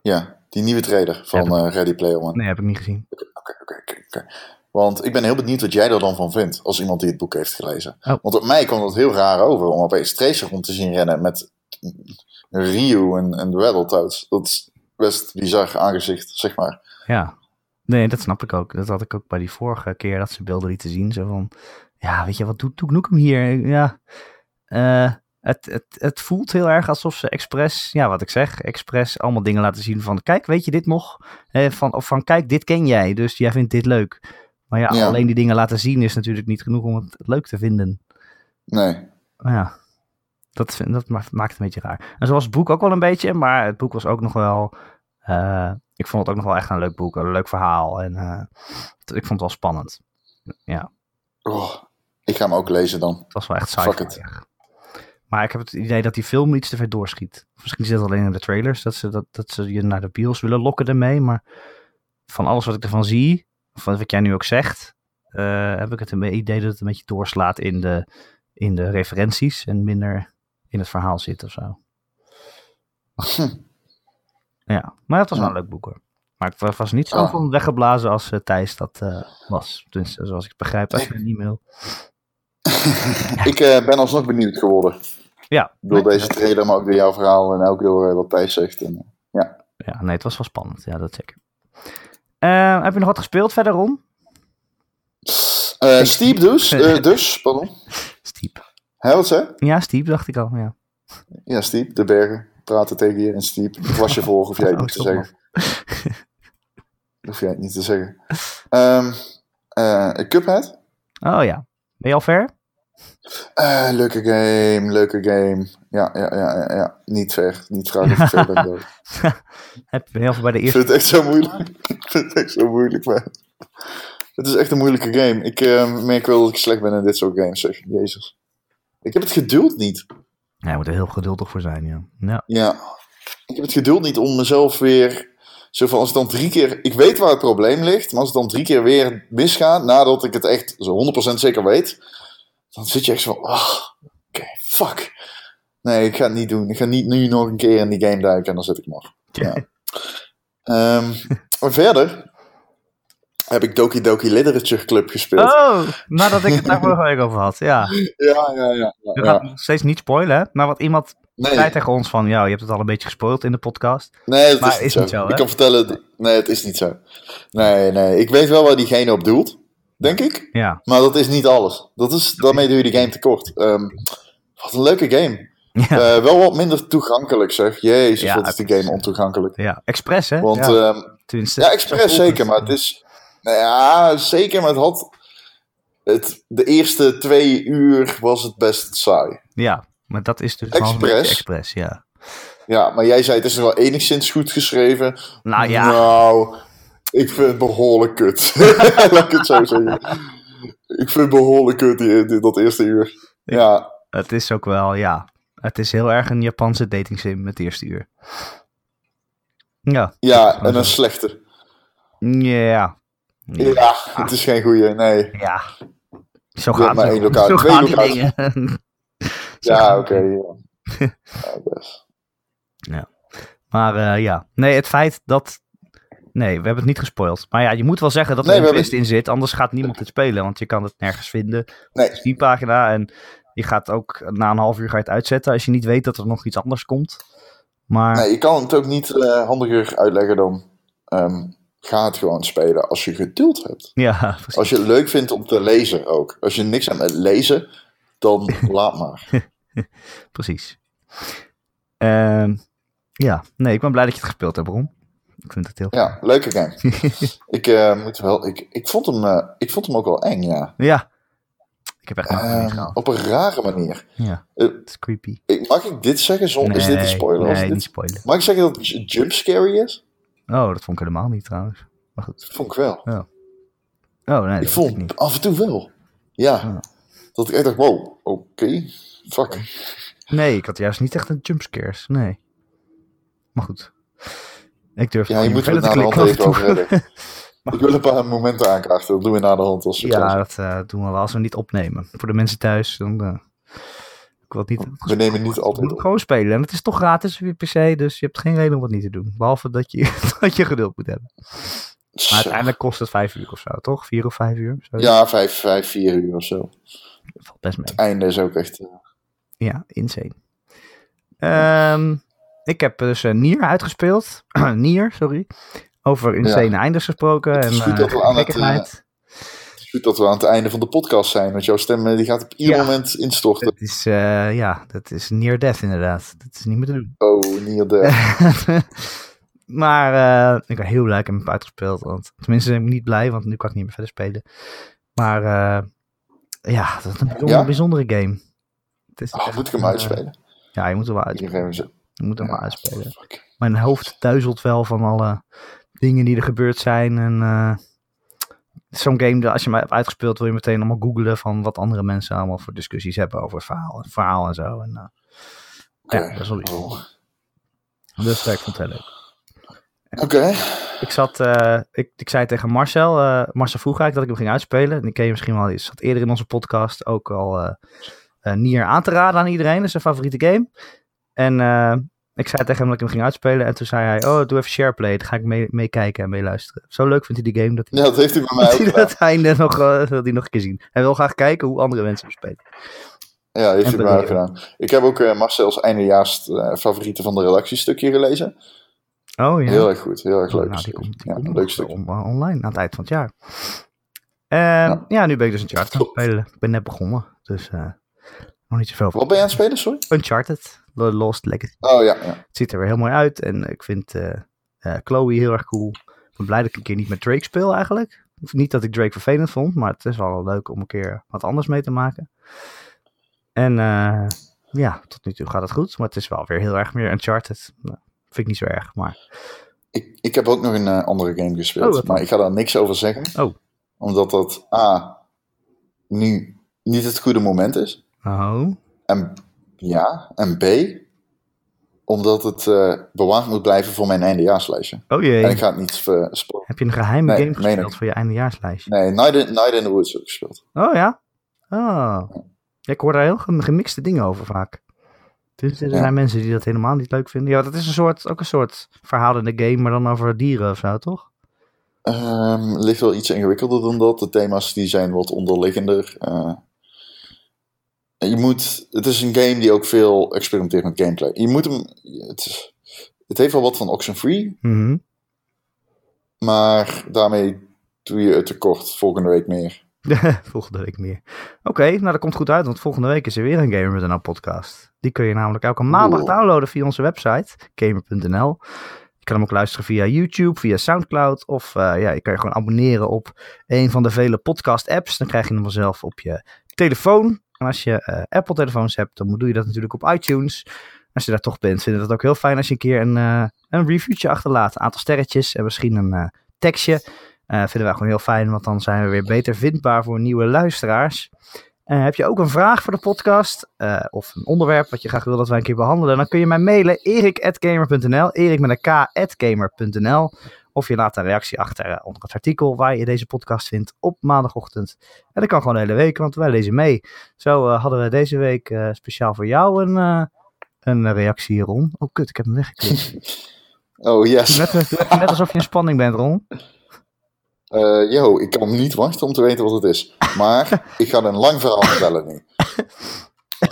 Ja, die nieuwe trailer van eh, Ready Player One. Nee, heb ik niet gezien. Oké, oké, oké. Want ik ben heel benieuwd wat jij er dan van vindt, als iemand die het boek heeft gelezen. Oh. Want op mij kwam het heel raar over om opeens Tracer rond te zien rennen met Ryu en, en de Battletoads. Dat is best bizar aangezicht, zeg maar. Ja. Nee, dat snap ik ook. Dat had ik ook bij die vorige keer dat ze beelden lieten zien. Zo van, ja, weet je, wat doet Duke Nukem hier? Ja, eh, het, het, het voelt heel erg alsof ze expres, ja, wat ik zeg, expres allemaal dingen laten zien van, kijk, weet je dit nog? Eh, van, of van, kijk, dit ken jij, dus jij vindt dit leuk. Maar ja, Ja. alleen die dingen laten zien is natuurlijk niet genoeg om het leuk te vinden. Nee. Maar ja, dat, dat ma- maakt het een beetje raar. En zo was het boek ook wel een beetje, maar het boek was ook nog wel... eh, ik vond het ook nog wel echt een leuk boek, een leuk verhaal. En eh, ik vond het wel spannend. Ja, Oh, ik ga hem ook lezen dan. het was wel echt sci Maar ik heb het idee dat die film iets te ver doorschiet. Misschien zit het alleen in de trailers, dat ze, dat, dat ze je naar de bios willen lokken ermee. Maar van alles wat ik ervan zie, of wat jij nu ook zegt, eh, heb ik het een idee dat het een beetje doorslaat in de, in de referenties en minder in het verhaal zit of zo. Ja, maar het was wel Ja. een leuk boek hoor. Maar ik wa- was niet zo Ah. van weggeblazen als eh, Thijs dat eh, was. Tenminste, zoals ik het begrijp uit een e-mail. ik eh, ben alsnog benieuwd geworden. Ja, Door nee, deze trailer, maar ook door jouw verhaal en ook door wat Thijs zegt. En, eh, Ja, nee, het was wel spannend. Ja, dat zeker. Heb je nog wat gespeeld verder, Ron? Steep dus, dus, pardon. Stiep. Hè? Ja, Stiep dacht ik al, ja. Ja, Steep, de bergen praten tegen je en Steep. Ik was je volgen, hoef jij het Oh, niet te zeggen. Hoef jij het niet te zeggen. Ehm eh, Cuphead? Oh ja. Ben je al ver? Eh, leuke game, leuke game. Ja, ja, ja, ja, ja. Niet ver. Niet vragen of ik ver ben. Heb je heel veel bij de Ik eerste... vind het echt zo moeilijk. Ik vind het echt zo moeilijk, man. Het is echt een moeilijke game. Ik eh, merk wel dat ik slecht ben in dit soort games, zeg. Jezus. Ik heb het geduld niet. Ja, je moet er heel geduldig voor zijn, ja. ja. Ja. Ik heb het geduld niet om mezelf weer... Zo van, als het dan drie keer... Ik weet waar het probleem ligt, maar als het dan drie keer weer misgaat... nadat ik het echt zo 100% zeker weet... dan zit je echt zo van... ah, Oké, fuck. Nee, ik ga het niet doen. Ik ga niet nu nog een keer in die game duiken en dan zit ik nog. Ja. Ehm, maar verder heb ik Doki Doki Literature Club gespeeld. Oh, nadat ik het daar vorige week over had, ja. Ja, ja, ja. Ja, gaan ja. nog steeds niet spoilen, hè? Maar wat iemand zei tegen ons van, ja, je hebt het al een beetje gespoild in de podcast. nee, dat Maar is niet is zo. niet zo, hè? ik kan vertellen, nee, het is niet zo. Nee, nee. Ik weet wel waar diegene op doelt, denk ik. Ja, Maar dat is niet alles. Dat is, daarmee doe je de game tekort. Ehm wat een leuke game. ja, Eh, wel wat minder toegankelijk, zeg. Jezus, Ja, wat is die game ontoegankelijk. ja. Express, hè? Want, ja, tenminste, ja, expres zeker, maar het is... Nou ja, zeker, maar het had... Het, de eerste twee uur was het best saai. Ja, maar dat is dus beetje Express. Ja. Ja, maar jij zei het is wel enigszins goed geschreven. Nou ja, Nou, ik vind het behoorlijk kut. Laat ik het zo zeggen. Ik vind het behoorlijk kut, die, die- dat eerste uur. Ja, het is ook wel, ja. Het is heel erg een Japanse dating sim het eerste uur. Ja, ja, en een slechte. ja. Ja, het is geen goeie, nee. Ja. Zo Ja, gaat maar het. één Zo twee gaan die locaties. dingen. Zo Ja, oké. die ja. Ja, best. Maar eh, ja, nee, het feit dat. Nee, we hebben het niet gespoild. Maar ja, je moet wel zeggen dat er Nee, een twist in zit. Anders gaat niemand het spelen. Want je kan het nergens vinden op Nee. de Steam-pagina. En je gaat ook na een half uur ga je het uitzetten. Als je niet weet dat er nog iets anders komt. Maar Nee, je kan het ook niet eh, handiger uitleggen dan... ehm, ga het gewoon spelen als je geduld hebt. ja, precies. Als je het leuk vindt om te lezen ook. Als je niks hebt met lezen, dan laat maar. precies. Ehm, ja, nee, ik ben blij dat je het gespeeld hebt, Bron. Ik vind het heel Ja, leuke game. ik, eh, moet wel, ik, ik, vond hem, eh, ik vond hem ook wel eng, ja. Ja. Ik heb echt gehaald. op een rare manier. Ja, Eh, het is creepy. mag ik dit zeggen? Zonder, is dit een spoiler? Nee, dit- niet spoilen. Mag ik zeggen dat het j- jump scary is? Oh, dat vond ik helemaal niet trouwens. Maar goed. Dat vond ik wel. Oh, nee, dat ik vond ik niet. af en toe wel. Ja. Ja. Dat ik echt dacht, wow, oké. Fuck. Nee, ik had juist niet echt een jumpscares. Nee. Maar goed. Ik durf Ja, je moet het na de hand even over hebben. Ik wil een paar momenten aankaarten. Dat doen we na de hand als Ja, dat eh, doen we wel als we niet opnemen. Voor de mensen thuis, dan... eh, het niet... We nemen niet altijd moet gewoon spelen. En het is toch gratis op je PC, dus je hebt geen reden om het niet te doen. Behalve dat je, dat je geduld moet hebben. Maar uiteindelijk kost het vijf uur of zo, toch? Vier of vijf uur? Zo. Ja, vijf, vijf, vier uur of zo. Valt best mee. Het einde is ook echt... eh, Ja, insane. Ehm, ik heb dus eh, Nier uitgespeeld. Nier, sorry. Over insane eindes gesproken. Het En goed eh, dat we aan het, goed dat we aan het einde van de podcast zijn. Want jouw stem eh, die gaat op ieder Ja. moment instorten. Dat is, eh, ja, dat is near death inderdaad. Dat is niet meer te doen. Oh, niet de... maar eh, ik ben heel blij dat ik hem uitgespeeld. Want, tenminste, ik ben niet blij, want nu kan ik niet meer verder spelen. Maar ja, dat is een bijzondere, Ja? bijzondere game. Het is Oh, echt, moet ik hem uitspelen? Ja, je moet hem wel Ik uitspelen. Je moet hem Ja, wel uitspelen. fuck. Mijn hoofd duizelt wel van alle dingen die er gebeurd zijn. En zo'n game, dat als je hem hebt uitgespeeld, wil je meteen allemaal googlen van wat andere mensen allemaal voor discussies hebben over het verhaal, het verhaal en zo. En, eh. Ja, dat is wel iets. Dus ik vond het heel leuk. Oké. Ik zat, eh, ik, ik zei tegen Marcel, eh, Marcel vroeg eigenlijk dat ik hem ging uitspelen. En die ken je misschien wel, die zat eerder in onze podcast ook al Nier aan te raden aan iedereen. Dat is zijn favoriete game. En ik zei tegen hem dat ik hem ging uitspelen. En toen zei hij, oh, doe even shareplay. Dan ga ik mee, meekijken en meeluisteren. Zo leuk vindt hij die game dat hij, Ja, dat heeft hij bij mij dat ook hij gedaan. het einde nog, eh, wil hij nog een keer zien. Hij wil graag kijken hoe andere mensen hem spelen. Ja, heeft En hij bij mij ook gedaan. Ik heb ook eh, Marcel's eindejaars eh, favorieten van de redactiestukje gelezen. Oh ja. Heel erg goed, heel erg Oh, leuk. nou, die komt, die ja, komt een nog leuk stukje. on- online aan het eind van het jaar. Ehm, ja. nu ben ik dus Uncharted aan het spelen. Ik ben net begonnen, dus eh, nog niet zoveel. Wat ben je aan het spelen, sorry? Uncharted, The Lost Legacy. Oh ja, ja. Het ziet er weer heel mooi uit en ik vind eh, eh, Chloe heel erg cool. Ik ben blij dat ik een keer niet met Drake speel eigenlijk. Niet dat ik Drake vervelend vond, maar het is wel leuk om een keer wat anders mee te maken. En eh, ja, tot nu toe gaat het goed, maar het is wel weer heel erg meer Uncharted. Nou, vind ik niet zo erg, maar Ik, ik heb ook nog een andere game gespeeld, Oh, maar ik ga daar niks over zeggen. Oh. Omdat dat A, nu niet het goede moment is. Oh. En ja, en B, omdat het eh, bewaard moet blijven voor mijn eindejaarslijstje. Oh En jee. ik ga het niet verspoilen. Heb je een geheime Nee, game gespeeld voor je eindejaarslijstje? Nee, Night in, Night in the Woods heb ik gespeeld. Oh ja? Oh. Ja, ik hoor daar heel gem- gemixte dingen over vaak. Dus er Ja. zijn mensen die dat helemaal niet leuk vinden. Ja, dat is een soort, ook een soort verhaal in de game, maar dan over dieren of zo, toch? Ehm ligt wel iets ingewikkelder dan dat. De thema's die zijn wat onderliggender. Eh, en je moet, het is een game die ook veel experimenteert met gameplay. Je moet hem, het, is- het heeft wel wat van Oxenfree, Mhm. maar daarmee doe je het tekort volgende week meer. volgende week meer. Oké, nou dat komt goed uit, want volgende week is er weer een Gamer.nl podcast. Die kun je namelijk elke maandag downloaden via onze website, gamer.nl. Je kan hem ook luisteren via YouTube, via Soundcloud. Of eh, ja, je kan je gewoon abonneren op een van de vele podcast apps. Dan krijg je hem vanzelf op je telefoon. En als je eh, Apple telefoons hebt, dan doe je dat natuurlijk op iTunes. Als je daar toch bent, vinden we het ook heel fijn als je een keer een, eh, een reviewtje achterlaat. Een aantal sterretjes en misschien een eh, tekstje. Vinden wij gewoon heel fijn, want dan zijn we weer beter vindbaar voor nieuwe luisteraars. Heb je ook een vraag voor de podcast of een onderwerp wat je graag wil dat wij een keer behandelen, dan kun je mij mailen erik.gamer.nl, erik met een k.gamer.nl of je laat een reactie achter eh, onder het artikel waar je deze podcast vindt op maandagochtend. En dat kan gewoon de hele week, want wij lezen mee. Zo eh, hadden we deze week eh, speciaal voor jou een, een reactie, Ron. Oh kut, ik heb hem weggeklikt. Oh yes. Net, net, alsof je in spanning bent, Ron. Eh yo, ik kan niet wachten om te weten wat het is. Maar ik ga een lang verhaal vertellen nu.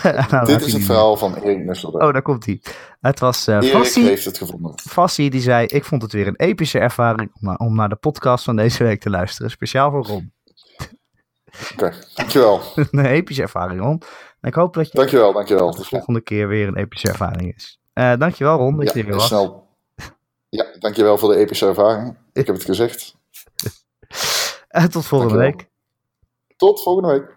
Nou, Dit is het verhaal van Erik Nusselder. Oh, daar komt hij. Het was eh Erik Fassie. heeft het gevonden. Fassie die zei, ik vond het weer een epische ervaring om, om naar de podcast van deze week te luisteren. Speciaal voor Ron. Oké, dankjewel. een epische ervaring, Ron. En ik hoop dat je Dankjewel, dankjewel. de volgende keer weer een epische ervaring is. Eh dankjewel Ron, dat Ja, je er weer was. snel. Ja, dankjewel voor de epische ervaring. Ik heb het gezegd. En tot volgende Dankjewel. week. Tot volgende week.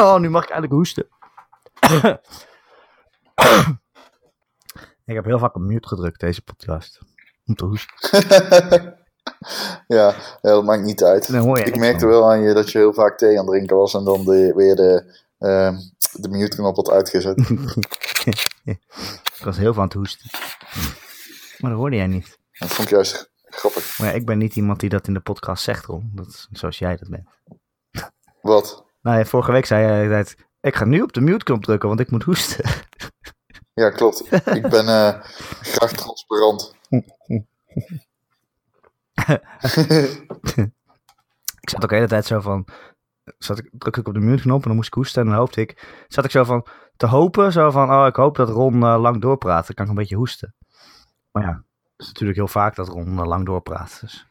Oh, nu mag ik eindelijk hoesten. ik heb heel vaak op mute gedrukt, deze podcast. Om te hoesten. ja, dat maakt niet uit. Ik merkte van. wel aan je dat je heel vaak thee aan het drinken was en dan de, weer de, ehm, de mute-knop had uitgezet. Ik was heel aan het hoesten. Maar dat hoorde jij niet. Dat vond ik juist grappig. Maar ja, ik ben niet iemand die dat in de podcast zegt, Ron. Dat is zoals jij dat bent. Wat? Nou ja, vorige week zei jij dat ik ga nu op de mute-knop drukken, want ik moet hoesten. Ja, klopt. Ik ben eh, graag transparant. ik zat ook de hele tijd zo van, zat ik, druk ik op de mute-knop en dan moest ik hoesten en dan hoopte ik, zat ik zo van te hopen, zo van, oh, ik hoop dat Ron eh, lang doorpraat, dan kan ik een beetje hoesten. Maar ja, het is natuurlijk heel vaak dat Ron eh, lang doorpraat, dus